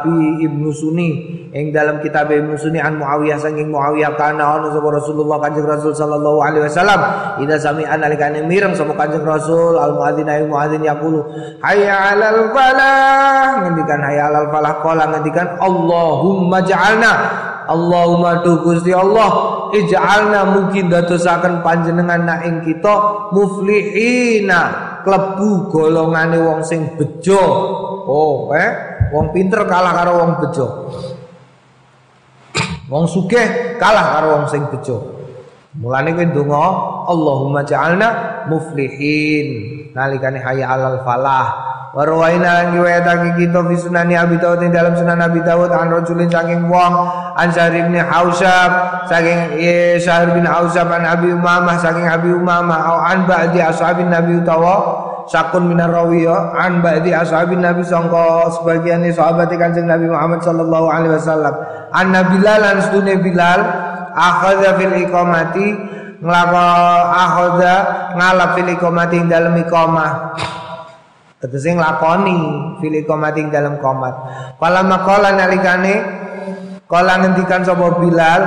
S1: fi Ibnu Sunni ing dalam kitab Ibnu Sunni an Muawiyah. Saking Muawiyah kana ana sapa Rasulullah Kanjeng Rasul sallallahu alaihi wasallam. Ida sami'an alikane mireng sapa Kanjeng Rasul al muadzin ayu muadzin yaqulu hayya 'alal falah. Ngendikan hayya 'alal falah. Qala ngendikan Allahumma ja'alna. Allahumma tu Gusti Allah ij'alna mungkin dadosaken panjenengan nak ing kita muflihina klebu golongane wong sing bejo oh eh wong pinter kalah karo wong bejo Wong sugih kalah karo wong sing bejo. Mulane kowe Allahumma ja'alna muflihin. Nalikane hayya 'alal falah. Wa rawaina lan riwayatake kita fi sunani Abi Dawud dalam sunan Abi Dawud an rajulin saking wong an Sa'id bin Hausab saking ya Sa'id bin Hausab an Abi Umamah saking Abi Umamah au an ba'di ashabin Nabi utawa sakun minar rawi ya an ba'di ashabin nabi sangka sebagian sahabat kanjeng Nabi Muhammad sallallahu alaihi wasallam. An Bilal lan sedune Bilal akhadha fil iqamati nglako akhadha ngalap fil iqamati ing dalem iqamah tegese nglakoni fil iqamati ing dalem qomat kala maqala nalikane kala ngendikan sapa Bilal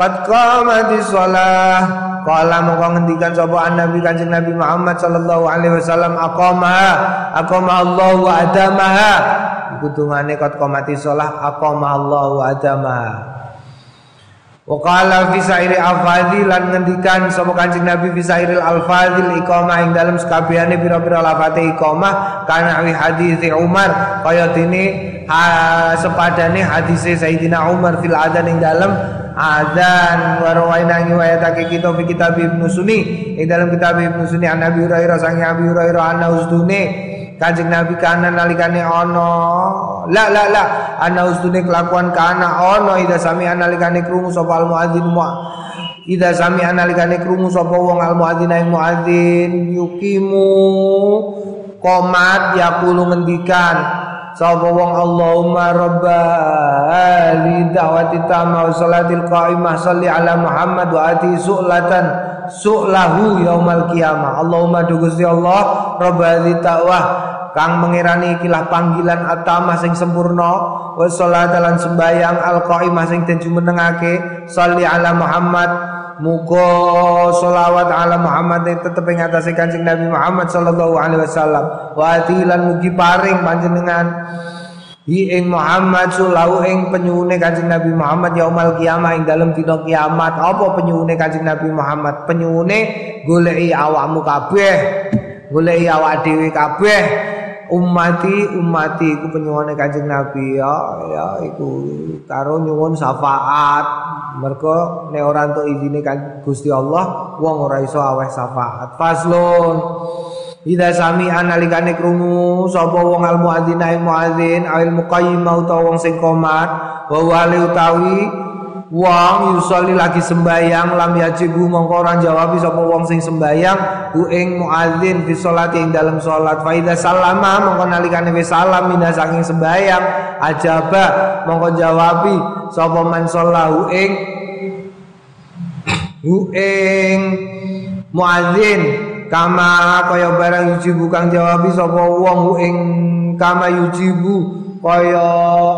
S1: qad qamatis shalah. Kala mongko ngendikan sapa Nabi Kanjeng Nabi Muhammad sallallahu alaihi wasallam aqama aqama Allah wa adamaha. Iku dungane kot komati salah aqama Allah wa adamaha Wa qala fi sairi al-fadhil lan ngendikan sapa Kanjeng Nabi fi sairil al-fadhil iqamah ing dalem sekabehane pira-pira lafate iqamah kana wi hadis Umar kaya dene ha, sepadane hadis Sayyidina Umar fil adan ing dalem adzan wa rawaina riwayatake kita fi kitab Ibnu Sunni ing dalam kitab Ibnu Sunni an Nabi Hurairah sang Abi Hurairah ana usdune Kanjeng Nabi kana nalikane ana. La la la. Ana usdune kelakuan kana ana. Ida sami analikane krungu sapa al muadzin mu ida sami analikane krungu sapa wong al muadzin ing muadzin. Yukimu komat yaqulu ngendikan sapa wong Allahumma rabba li da'wati tamma wa salatil qa'imah salli ala Muhammad wa ati su'latan su'lahu yaumal qiyamah. Allahumma du Gusti Allah rabba li ta'wah kang mengirani ikilah panggilan atama sing sempurna wa salatalan sembayang al qa'imah sing den jumenengake salli ala Muhammad Muga solawat ala Muhammad tetep ing atase Kanjeng Nabi Muhammad sallallahu alaihi wasallam. Wa atilan mugi paring panjenengan hi ing Muhammad sulau ing penyuwune Kanjeng Nabi Muhammad yaumal kiamah ing dalem dina kiamat. Apa penyuwune Kanjeng Nabi Muhammad? Penyuwune goleki awakmu kabeh. Goleki awak dhewe kabeh. Umati umati iku penyuwune Kanjeng Nabi ya ya iku karo nyuwun syafaat. Mergo nek ora entuk izine Gusti Allah wong ora iso aweh syafaat. Faslun. Ida sami analikane krungu sapa wong al muadzin ing muadzin awil muqayyim utawa wong sing komat wa wali utawi wong yusolli lagi sembayang lam yajibu mongko ora jawab sapa wong sing sembayang ku ing muadzin fi sholati ing dalam salat fa idza salama mongko nalikane wis salam mina saking sembayang ajaba mongko jawabi sapa man sallahu ing hu ing muadzin. Kama kaya barang yujibu kang jawabi sapa wong ing kama yujibu kaya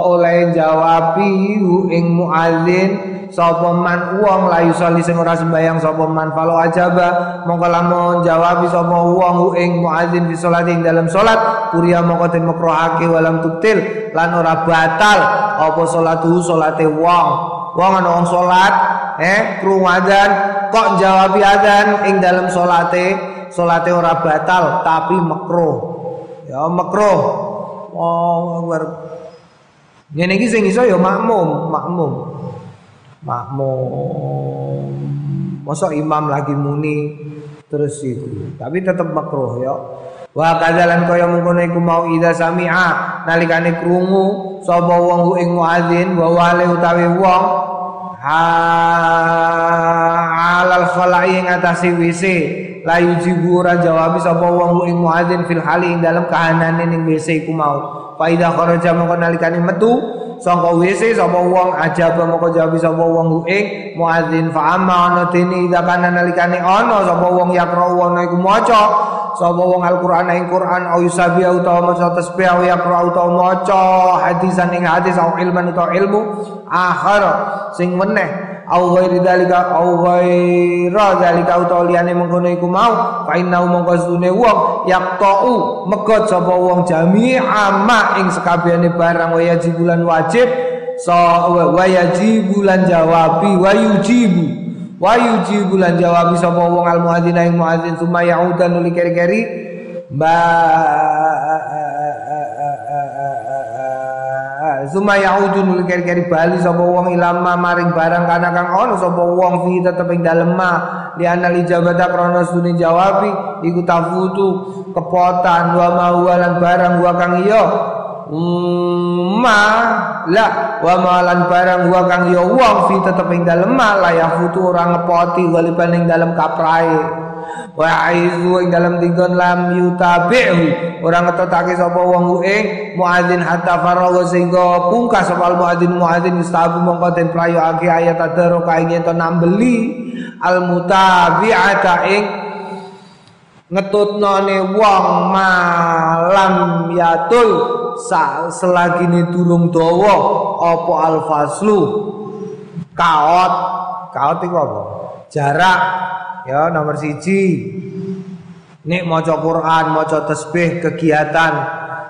S1: oleh jawabi ing muadzin sapa man wong la yusolli sing ora sembayang sapa man falo ajaba mongko lamun jawabi sapa wong ing muadzin fi salat ing dalam salat kuria mongko den makruhake walam tubtil lan ora batal apa salatu salate wong. Wong ana wong salat eh krungu adzan kok jawabi adzan ing dalam salate salate ora batal tapi makruh ya makruh Oh, Akbar. Ngene iki sing iso ya makmum, makmum. Makmum. Masa imam lagi muni terus itu. Tapi tetap makruh ya. Wa kadzalan kaya mengkono iku mau ida sami'a nalikane krungu sapa wong ing muadzin wa wale utawi wong alal khalai ing atase WC la yujibu ora jawab sapa wong ing muadzin fil hali ing dalem kahanane ning WC iku mau. Fa ida kharaja mengko nalikane metu sangka WC sapa wong ajab moko jawab sapa wong ing muadzin. Fa amma ana dene ida kana nalikane ana sapa wong yakra ana iku maca. Sapa wong Al-Qur'an ing Qur'an au yusabi utawa maca tasbih au yaqra utawa maca hadisan ing hadis au ilman utawa ilmu akhir. Sing meneh au ghairi dalika au ghaira dalika utawa liyane mengkono iku mau fa inna mongko sune wong yaqta'u megot sapa wong jami'a ma ing sekabehane barang wa yajibulan wajib so wa yajibulan jawabi wa yujibu wa yujibu lan jawab sapa wong al muadzin ing muadzin summa yaudan nuli keri-keri ba Suma yaudun keri-keri bali sapa wong ilama maring barang kana kang ono sapa wong fi tetep ing dalem ma. Li anal ijabata krana sune jawabi iku tafutu kepotan wa mawalan barang wa kang iya. Ma la wa malan barang wa kang ya wong fi tetep ing dalem la ya futu ora ngepoti waliban ing dalem kaprae wa aizu ing dalem dinggon lam yutabi'u ora ngetotake sapa wong ing muadzin hatta faragha sehingga pungkas sapa muadzin muadzin istabu mongko den prayoake ayat adaro kae to nambeli. Al mutabi'ata ing ngetutnone wong malam yatul selagi ini durung dawa apa alfaslu? Kaot. Kaot itu apa jarak ya nomor siji. Nek maca Quran maca tasbih kegiatan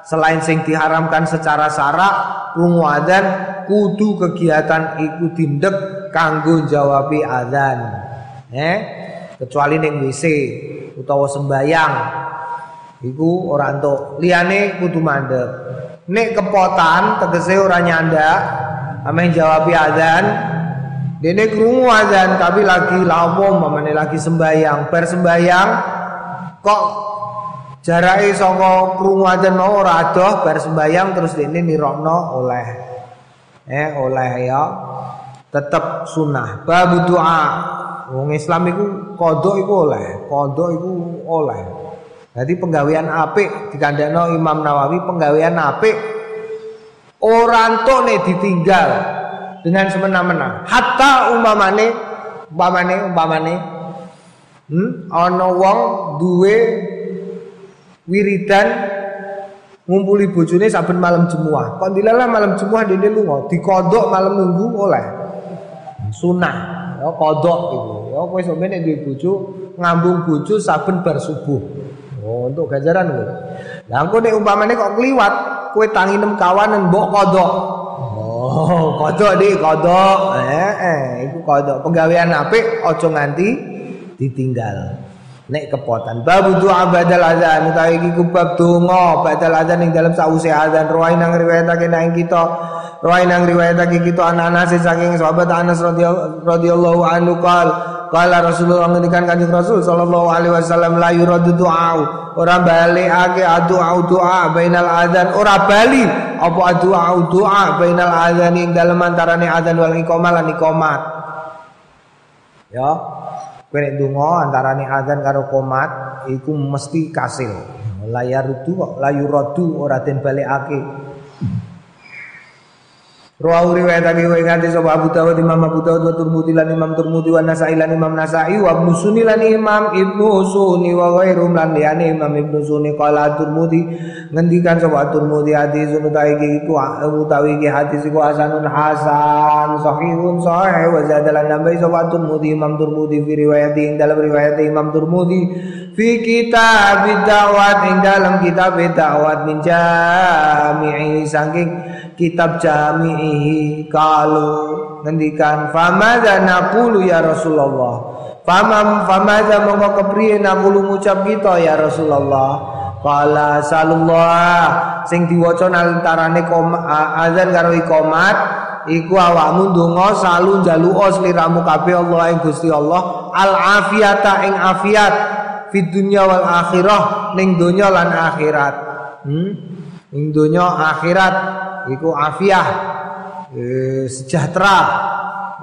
S1: selain sing diharamkan secara sarak krungu adzan kudu kegiatan iku dindek kanggo jawabi adzan. Eh kecuali ning WC utawa sembayang. Iku ora entuk. Liyane kudu mandek nek kepotan tegese ora nyandak ame jawab adzan dene krungu adzan tapi lagi lawo mamane lagi sembayang ber sembayang kok jarake saka krungu adzan mau ora adoh ber sembayang terus dene nirokno oleh eh oleh ya tetap sunnah. Bab doa. Wong Islam iku kodok iku oleh, kodok iku oleh. Jadi penggawean apik dikandakno Imam Nawawi penggawean apik orang nih ditinggal dengan semena-mena. Hatta umpamane umpamane umpamane hmm, ana wong duwe wiridan ngumpuli bojone saben malam jemuah. Kok dilalah malam jemuah dene lunga, dikodok malam minggu oleh. Sunah ya kodok itu ya kowe sampe nek duwe bojo ngambung bojo saben bar subuh oh untuk ganjaran kowe lah engko nek umpamane kok kliwat kowe tangi nem kawanan mbok kodok oh kodok di kodok. Eh eh iku kodok. Penggawean apik aja nganti ditinggal. Nek kepotan. Bab doa badal azan. Utawi iki kubab donga badal azan ing dalam sause azan. Ruwain nang riwayatake nang kita. Rawai nang riwayatake kita anak-anak saking sahabat Anas radhiyallahu anhu qal qala Rasulullah ngendikan kanjeng Rasul sallallahu alaihi wasallam la yuradu du'a ora balikake doa doa bainal adzan. Ora bali apa doa doa bainal adzan ing dalem antarane adzan wal iqamah lan iqamat. Ya kowe nek donga antarane adzan karo qomat iku mesti kasil. La yarudu la yuradu ora den balikake Rawu riwayatake wa ingati sapa Abu Dawud Imam Abu Dawud wa Tirmidzi lan Imam Tirmidzi wa Nasa'i lan Imam Nasa'i wa Ibnu Sunni lan Imam Ibnu Sunni wa ghairum lan liyane Imam Ibnu Sunni. Qala Tirmidzi ngendikan sapa Tirmidzi hadis utawi iki iku utawi iki hadis iku hasanun hasan sahihun sahih wa zadalan nambahi sapa Tirmidzi Imam Tirmidzi fi riwayati dalam riwayat Imam Tirmidzi fi kitab da'wat ing dalam kitab da'wat min jami'i saking kitab jami'i kalau ngendikan famadza naqulu ya Rasulullah? Famam famadza mongko kepriye naqulu ngucap kita ya Rasulullah? Qala sallallahu. Sing diwaca antarane azan karo iqamat iku awakmu ndonga salu njaluka sliramu kabeh Allah ing Gusti Allah al afiyata ing afiat fid dunya wal akhirah ning donya lan akhirat. Hmm? Ning donya akhirat iku afiah eh, sejahtera.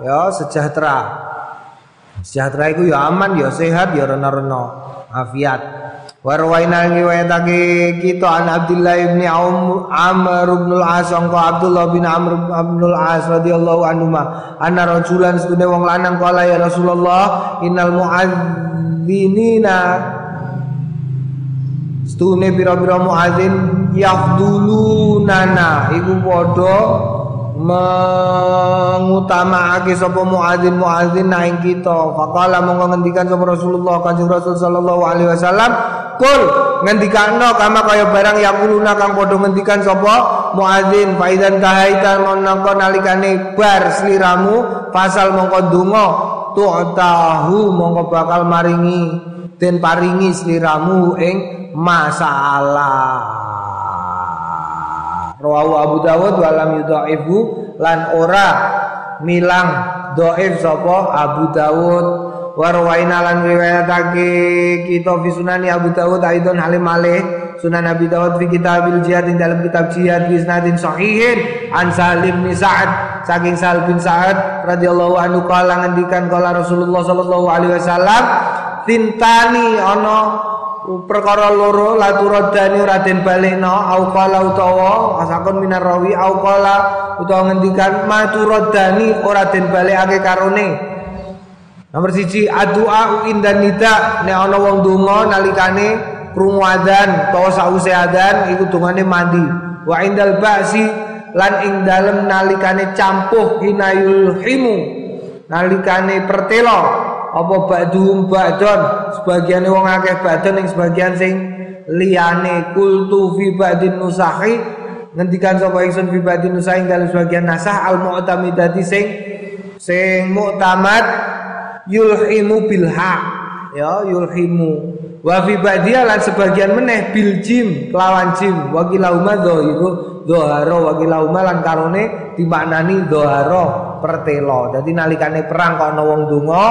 S1: Ya sejahtera. Sejahtera iku ya aman ya sehat ya rena-rena. Afiat. Warwaina riwayatake kita an Abdullah bin Amr bin Al-As Abdullah bin Amr bin Al-As radhiyallahu anhu anna rajulan sedune wong lanang kala ya Rasulullah innal muadzzinina sedune pira-pira muadzin yafdulunana iku padha mengutamaake sapa muadzin muadzin naing kita. Faqala monggo ngendikan sapa Rasulullah kanjeng Rasul sallallahu alaihi wasallam. Kul ngendikano kama kaya barang yakuluna kang padha ngendikan sapa muadzin faidan tahaitan monangka nalikane bar sliramu pasal mongko donga tahu mongko bakal maringi den paringi sliramu ing masalah. Rawahu Abu Dawud walam yudhaifu lan ora milang dhaif sapa Abu Dawud warwaina lan riwayatake kita fi sunani Abu Dawud aidon halim malih sunan Abi Dawud fi kitabil jihad ing dalam kitab jihad bi isnadin sahihin an Salim bin Sa'ad saking Sal bin Sa'ad radhiyallahu anhu kala ngendikan kala Rasulullah sallallahu alaihi wasallam tintani ana perkara loro laturadani ora den balekno au qala utawa asakon minar rawi au qala utawa ngendikan maturadani ora den balekake karone nomor siji adua indan nida. Nek ana wong donga nalikane krungu adzan utawa sause adzan iku dongane mandi. Wa indal ba'si lan ing dalem nalikane campuh hinayul himu nalikane pertelo. Apa ba'dhum ba'don? Sebagian wong akeh ba'don ning sebagian sing liyane. Kultu fi ba'din nusahi ngendikan sapa ingsun fi ba'din nusahi dalam sebagian nasah. Al mu'tamidati sing sing muktamad yulhimu bil haq. Ya yulhimu. Wa fi sebagian meneh bil jim lawan jim. Wa kilauma dhahiru dhahara. Wa kilauma lan karone dimaknani dhahara pertelo. Dadi nalikane perang kok ana wong donga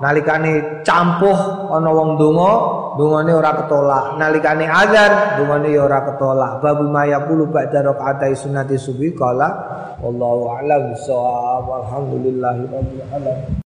S1: nalikane campuh ana wong donga dongane ora ketolak. Nalikane azan dongane ya ora ketolak. Babu mayaqulu ba'da raqatai sunnati subhi qala wallahu a'lam bissawab. Alhamdulillahi rabbil alamin